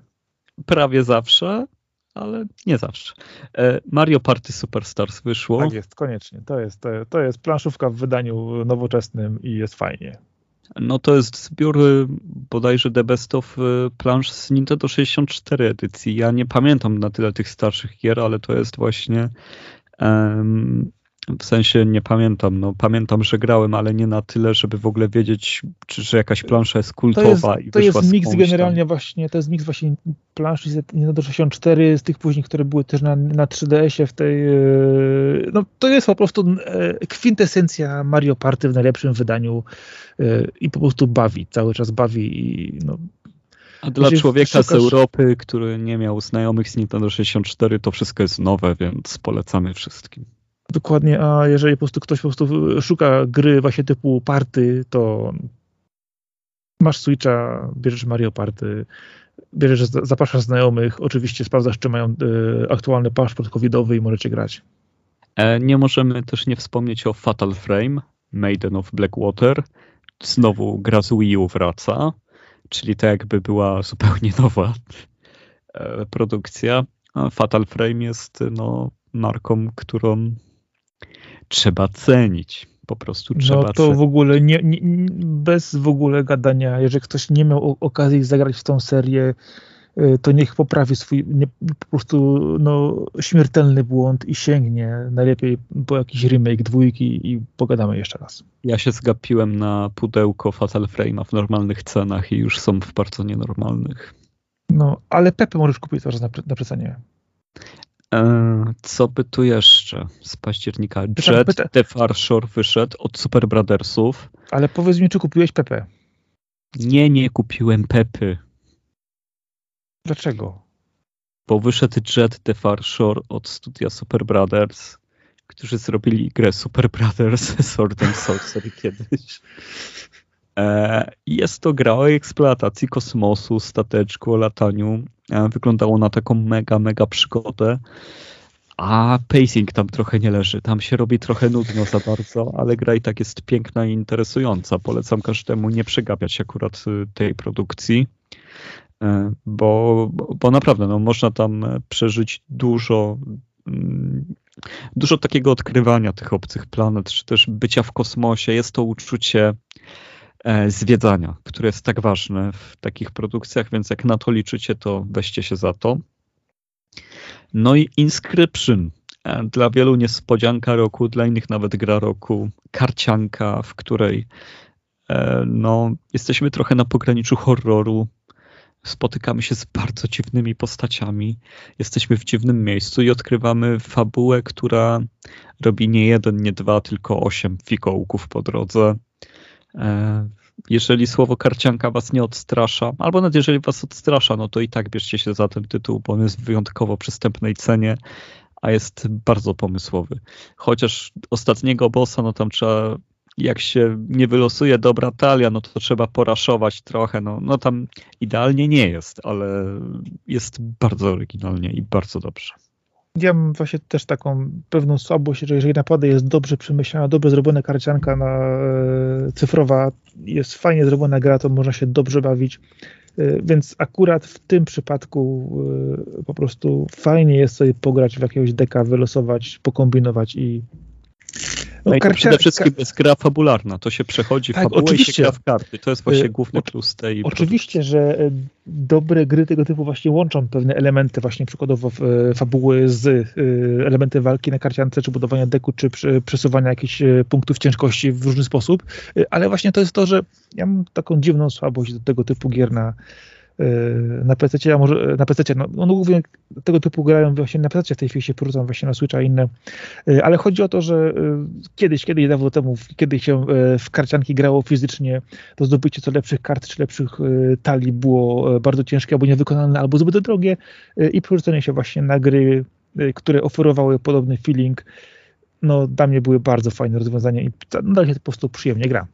[LAUGHS] Prawie zawsze, ale nie zawsze. E, Mario Party Superstars wyszło. Tak jest, koniecznie. To jest, to jest planszówka w wydaniu nowoczesnym i jest fajnie. No to jest zbiór y, bodajże The Best of y, plansz z Nintendo 64 edycji. Ja nie pamiętam na tyle tych starszych gier, ale to jest właśnie um, w sensie nie pamiętam. No, pamiętam, że grałem, ale nie na tyle, żeby w ogóle wiedzieć, czy, że jakaś plansza jest kultowa. To jest, to jest miks generalnie właśnie, to jest miks właśnie planszy z Nintendo 64, z tych później, które były też na, na 3DS-ie w tej, e, no to jest po prostu e, kwintesencja Mario Party w najlepszym wydaniu e, i po prostu bawi, cały czas bawi i no, a dla człowieka szukasz... z Europy, który nie miał znajomych z Nintendo 64, to wszystko jest nowe, więc polecamy wszystkim. Dokładnie, a jeżeli po prostu ktoś po prostu szuka gry właśnie typu party, to masz Switcha, bierzesz Mario Party, bierzesz, zapraszasz znajomych, oczywiście sprawdzasz, czy mają y, aktualny paszport covidowy i możecie grać. E, nie możemy też nie wspomnieć o Fatal Frame, Maiden of Blackwater. Znowu gra z Wii U wraca, czyli to jakby była zupełnie [LAUGHS] nowa e, produkcja. Fatal Frame jest no, marką, którą trzeba cenić. Po prostu no trzeba No to w ogóle nie, nie, bez w ogóle gadania, jeżeli ktoś nie miał okazji zagrać w tą serię, y, to niech poprawi swój nie, po prostu no, śmiertelny błąd i sięgnie najlepiej po jakiś remake dwójki i pogadamy jeszcze raz. Ja się zgapiłem na pudełko Fatal Frame'a w normalnych cenach i już są w bardzo nienormalnych. No, ale Pepe możesz kupić teraz na, na przecenie. E, co by tu jeszcze z października? Jet pyta... The Far Shore wyszedł od Super Brothersów. Ale powiedz mi, czy kupiłeś Pepe? Nie, nie kupiłem Pepy. Dlaczego? Bo wyszedł Jet The Far Shore od studia Super Brothers, którzy zrobili grę Super Brothers [LAUGHS] Sword and Sorcery kiedyś. E, jest to gra o eksploatacji kosmosu, stateczku, o lataniu. E, wyglądało na taką mega, mega przygodę. A pacing tam trochę nie leży. Tam się robi trochę nudno za bardzo, ale gra i tak jest piękna i interesująca. Polecam każdemu nie przegapiać akurat y, tej produkcji, e, bo, bo naprawdę no, można tam przeżyć dużo, mm, dużo takiego odkrywania tych obcych planet, czy też bycia w kosmosie. Jest to uczucie zwiedzania, które jest tak ważne w takich produkcjach, więc jak na to liczycie, to weźcie się za to. No i Inscription. E, dla wielu niespodzianka roku, dla innych nawet gra roku. Karcianka, w której e, no, jesteśmy trochę na pograniczu horroru. Spotykamy się z bardzo dziwnymi postaciami. Jesteśmy w dziwnym miejscu i odkrywamy fabułę, która robi nie jeden, nie dwa, tylko osiem fikołków po drodze E, jeżeli słowo karcianka was nie odstrasza, albo nawet jeżeli was odstrasza, no to i tak bierzcie się za ten tytuł, bo on jest w wyjątkowo przystępnej cenie, a jest bardzo pomysłowy. Chociaż ostatniego bossa, no tam trzeba, jak się nie wylosuje dobra talia, no to trzeba poraszować trochę, no, no tam idealnie nie jest, ale jest bardzo oryginalnie i bardzo dobrze ja mam właśnie też taką pewną słabość, że jeżeli naprawdę jest dobrze przemyślana, dobrze zrobiona karcianka na, e, cyfrowa, jest fajnie zrobiona gra, to można się dobrze bawić. E, więc akurat w tym przypadku e, po prostu fajnie jest sobie pograć w jakiegoś deka, wylosować, pokombinować i no, no przede wszystkim jest gra fabularna, to się przechodzi tak, fabułę oczywiście. i się gra w karty. To jest właśnie y, główny plus tej Oczywiście, że y, dobre gry tego typu właśnie łączą pewne elementy, właśnie przykładowo y, fabuły z elementy walki na karciance, czy budowania deku, czy przesuwania jakichś punktów ciężkości w różny sposób, ale właśnie to jest to, że ja mam taką dziwną słabość do tego typu gier na na PC, a może na PC, no, no głównie tego typu grają właśnie na PC, w tej chwili się porzucam właśnie na Switcha i inne, y, ale chodzi o to, że y, kiedyś, kiedyś dawno temu, kiedy się w karcianki grało fizycznie, to zdobycie co lepszych kart czy lepszych talii było bardzo ciężkie albo niewykonalne, albo zbyt drogie i przerzucenie się właśnie na gry, które oferowały podobny feeling, no dla mnie były bardzo fajne rozwiązania i nadal się po prostu przyjemnie gra.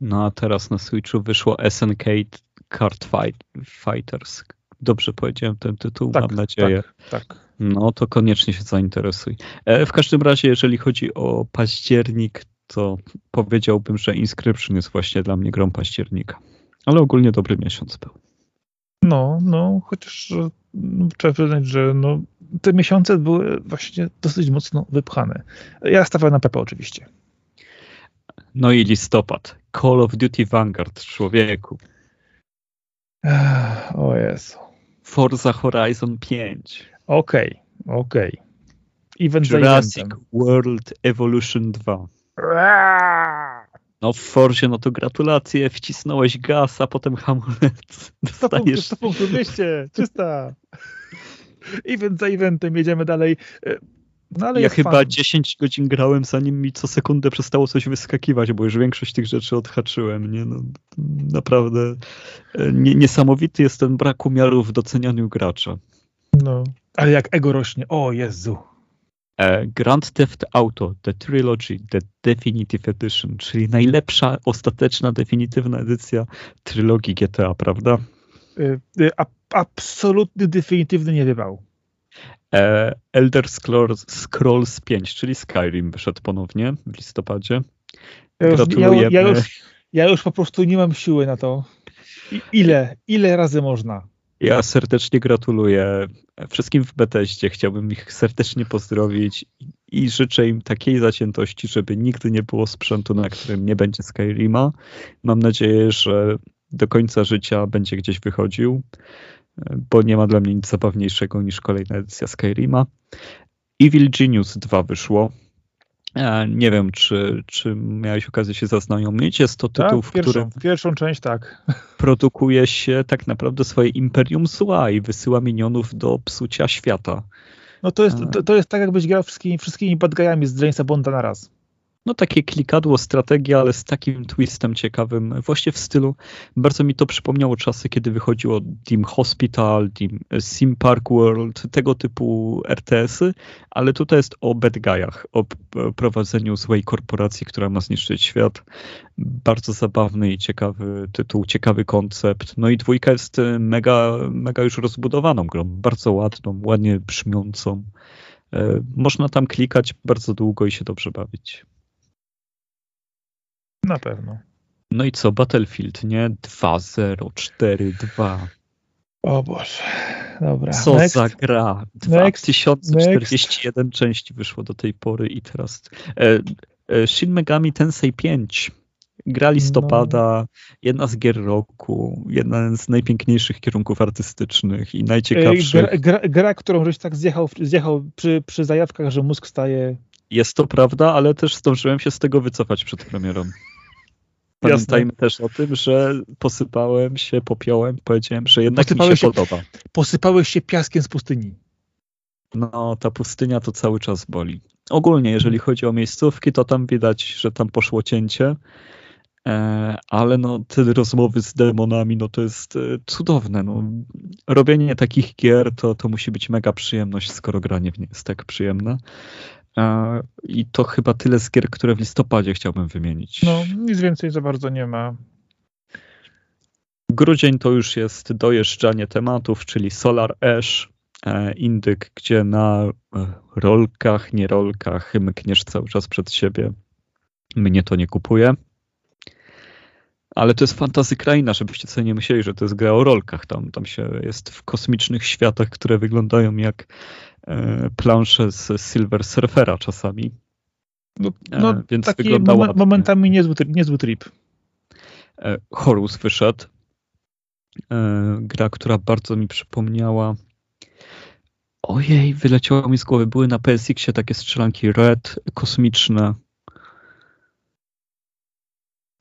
No a teraz na Switchu wyszło SNK Card Fight, Fighters. Dobrze powiedziałem ten tytuł, Tak, mam nadzieję. Tak, tak. No to koniecznie się zainteresuj. E, w każdym razie, jeżeli chodzi o październik, to powiedziałbym, że Inscription jest właśnie dla mnie grą października. Ale ogólnie dobry miesiąc był. No, no, chociaż no, trzeba przyznać, że no, te miesiące były właśnie dosyć mocno wypchane. Ja stawiam na Pepe oczywiście. No i listopad. Call of Duty Vanguard, człowieku. O Jezu. Forza Horizon 5. Okej, okej. Event za Jurassic. World Evolution 2. Aaaa! No w Forzie, no to gratulacje, wcisnąłeś gaz, a potem hamulec. [LAUGHS] 100 punktów, Dostajesz 100 punktów, 200, 300. Event za eventem, jedziemy dalej. No Ja chyba fan. 10 godzin grałem, zanim mi co sekundę przestało coś wyskakiwać, bo już większość tych rzeczy odhaczyłem. Nie? No, naprawdę e, nie, niesamowity jest ten brak umiaru w docenianiu gracza. No, ale jak ego rośnie, o Jezu. E, Grand Theft Auto, The Trilogy, The Definitive Edition, czyli najlepsza, ostateczna, definitywna edycja trylogii GTA, prawda? Y, y, absolutny, definitywny nie wypał. E, Elder Scrolls, Scrolls 5, czyli Skyrim wyszedł ponownie w listopadzie. Ja już, ja, Gratulujemy. ja, już, ja już po prostu nie mam siły na to. Ile, ile razy można? Ja serdecznie gratuluję wszystkim w Bethesdzie. Chciałbym ich serdecznie pozdrowić i życzę im takiej zaciętości, żeby nigdy nie było sprzętu, na którym nie będzie Skyrima. Mam nadzieję, że do końca życia będzie gdzieś wychodził, bo nie ma dla mnie nic zabawniejszego niż kolejna edycja Skyrima. Evil Genius 2 wyszło. E, Nie wiem, czy, czy miałeś okazję się zaznajomić. Jest to tytuł, tak? w pierwszą, którym pierwszą część tak. produkuje się tak naprawdę swoje imperium zła i wysyła minionów do psucia świata. No to jest, to, to jest tak, jakbyś grał wszystkimi, wszystkimi bad z Jamesa Bonda na raz. No takie klikadło, strategia, ale z takim twistem ciekawym, właśnie w stylu, bardzo mi to przypomniało czasy, kiedy wychodziło Dim Hospital, Dim Sim Park World, tego typu RTS-y, ale tutaj jest o bad guyach, o p- prowadzeniu złej korporacji, która ma zniszczyć świat. Bardzo zabawny i ciekawy tytuł, ciekawy koncept. No i dwójka jest y, mega, mega już rozbudowaną grą, bardzo ładną, ładnie brzmiącą. E, Można tam klikać bardzo długo i się dobrze bawić. Na pewno. No i co, Battlefield, nie? 2042. O Boże. Dobra. Co Next. za gra? Next. 2041 części wyszło do tej pory i teraz. E, e, Shin Megami Tensei 5. Gra listopada, jedna z gier roku, jedna z najpiękniejszych kierunków artystycznych i najciekawszych. Gra, gra, gra, którą żeś tak zjechał, zjechał przy, przy zajawkach, że mózg staje. Jest to prawda, ale też zdążyłem się z tego wycofać przed premierą. Pamiętajmy też o tym, że posypałem się popiołem, powiedziałem, że jednak mi Posypałeś się się- podoba. Posypałeś się piaskiem z pustyni. No, ta pustynia to cały czas boli. Ogólnie, jeżeli chodzi o miejscówki, to tam widać, że tam poszło cięcie, e, ale no, te rozmowy z demonami, no to jest e, cudowne. No. Robienie takich gier to, to musi być mega przyjemność, skoro granie w nie jest tak przyjemne. I to chyba tyle z gier, które w listopadzie chciałbym wymienić. No, nic więcej za bardzo nie ma. Grudzień to już jest dojeżdżanie tematów, czyli Solar Ash, e, indyk, gdzie na e, rolkach, nie rolkach mkniesz cały czas przed siebie. Mnie to nie kupuje. Ale to jest fantazy kraina, żebyście sobie nie myśleli, że to jest gra o rolkach. Tam, tam się jest w kosmicznych światach, które wyglądają jak plansze z Silver Surfera czasami. No, E, no więc taki wygląda ładnie. momentami niezły, niezły trip. E, Horus wyszedł. E, Gra, która bardzo mi przypomniała. Ojej, wyleciało mi z głowy. Były na PSX-ie takie strzelanki Red, kosmiczne.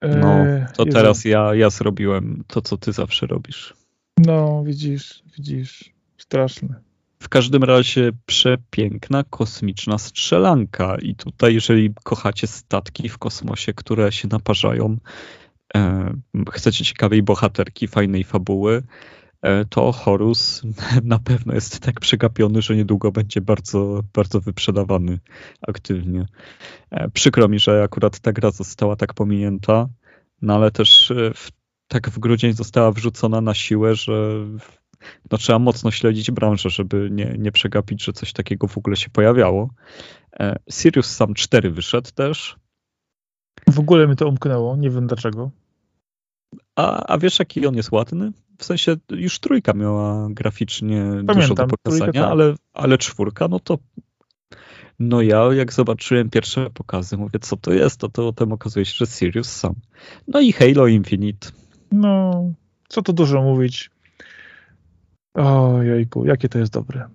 No, to Jezu. teraz ja, ja zrobiłem to, co ty zawsze robisz. No, widzisz, widzisz. Straszne. W każdym razie przepiękna kosmiczna strzelanka. I tutaj, jeżeli kochacie statki w kosmosie, które się naparzają, e, chcecie ciekawej bohaterki, fajnej fabuły, e, to Horus [LAUGHS] na pewno jest tak przegapiony, że niedługo będzie bardzo, bardzo wyprzedawany aktywnie. E, przykro mi, że akurat ta gra została tak pominięta, No ale też e, w, tak w grudzień została wrzucona na siłę, że no, trzeba mocno śledzić branżę, żeby nie, nie przegapić, że coś takiego w ogóle się pojawiało. E, Sirius Sam 4 wyszedł też. W ogóle mi to umknęło, nie wiem dlaczego. A, a wiesz, jaki on jest ładny? W sensie już trójka miała graficznie Pamiętam, dużo do pokazania, trójka, tak. ale, ale czwórka, no to no ja jak zobaczyłem pierwsze pokazy, mówię, co to jest, to, to potem okazuje się, że Sirius sam. No i Halo Infinite. No, co to dużo mówić. Ojejku, jakie to jest dobre.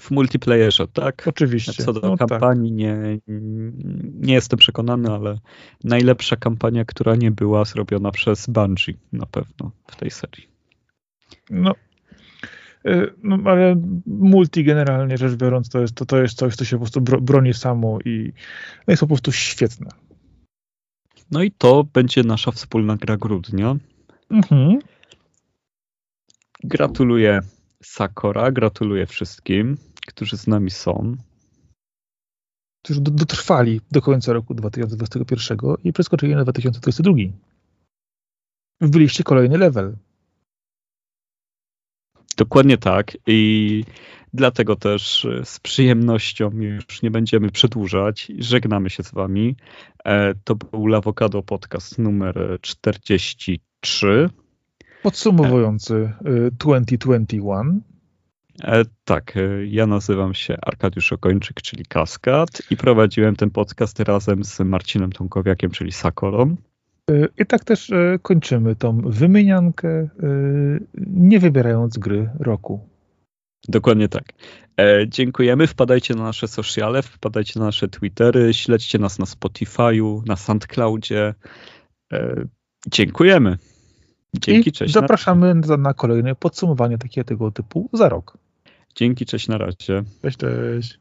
W multiplayerze, tak? Oczywiście. Co do no, tak. kampanii, tak. nie, nie jestem przekonany, ale najlepsza kampania, która nie była zrobiona przez Bungie na pewno w tej serii. No, y, no, ale multi generalnie rzecz biorąc, to jest, to, to jest coś, co się po prostu broni samo i no jest po prostu świetne. No i to będzie nasza wspólna gra grudnia. Mhm. Gratuluję Sakora, gratuluję wszystkim, którzy z nami są. Którzy dotrwali do końca roku 2021 i przeskoczyli na 2022. Wbyliście kolejny level. Dokładnie tak i dlatego też z przyjemnością już nie będziemy przedłużać. Żegnamy się z wami. E, to był Lawokado Podcast numer 43. Podsumowujący 2021. E, tak, e, ja nazywam się Arkadiusz Okończyk, czyli Kaskad i prowadziłem ten podcast razem z Marcinem Tomkowiakiem, czyli Sakolą. E, I tak też kończymy tą wymieniankę, nie wybierając gry roku. Dokładnie tak. dziękujemy. Wpadajcie na nasze sociale, wpadajcie na nasze Twittery, śledźcie nas na Spotify'u, na SoundCloudzie. dziękujemy. Dzięki, I cześć. Zapraszamy na, na kolejne podsumowanie takiego typu za rok. Dzięki, cześć, na razie. Cześć, cześć.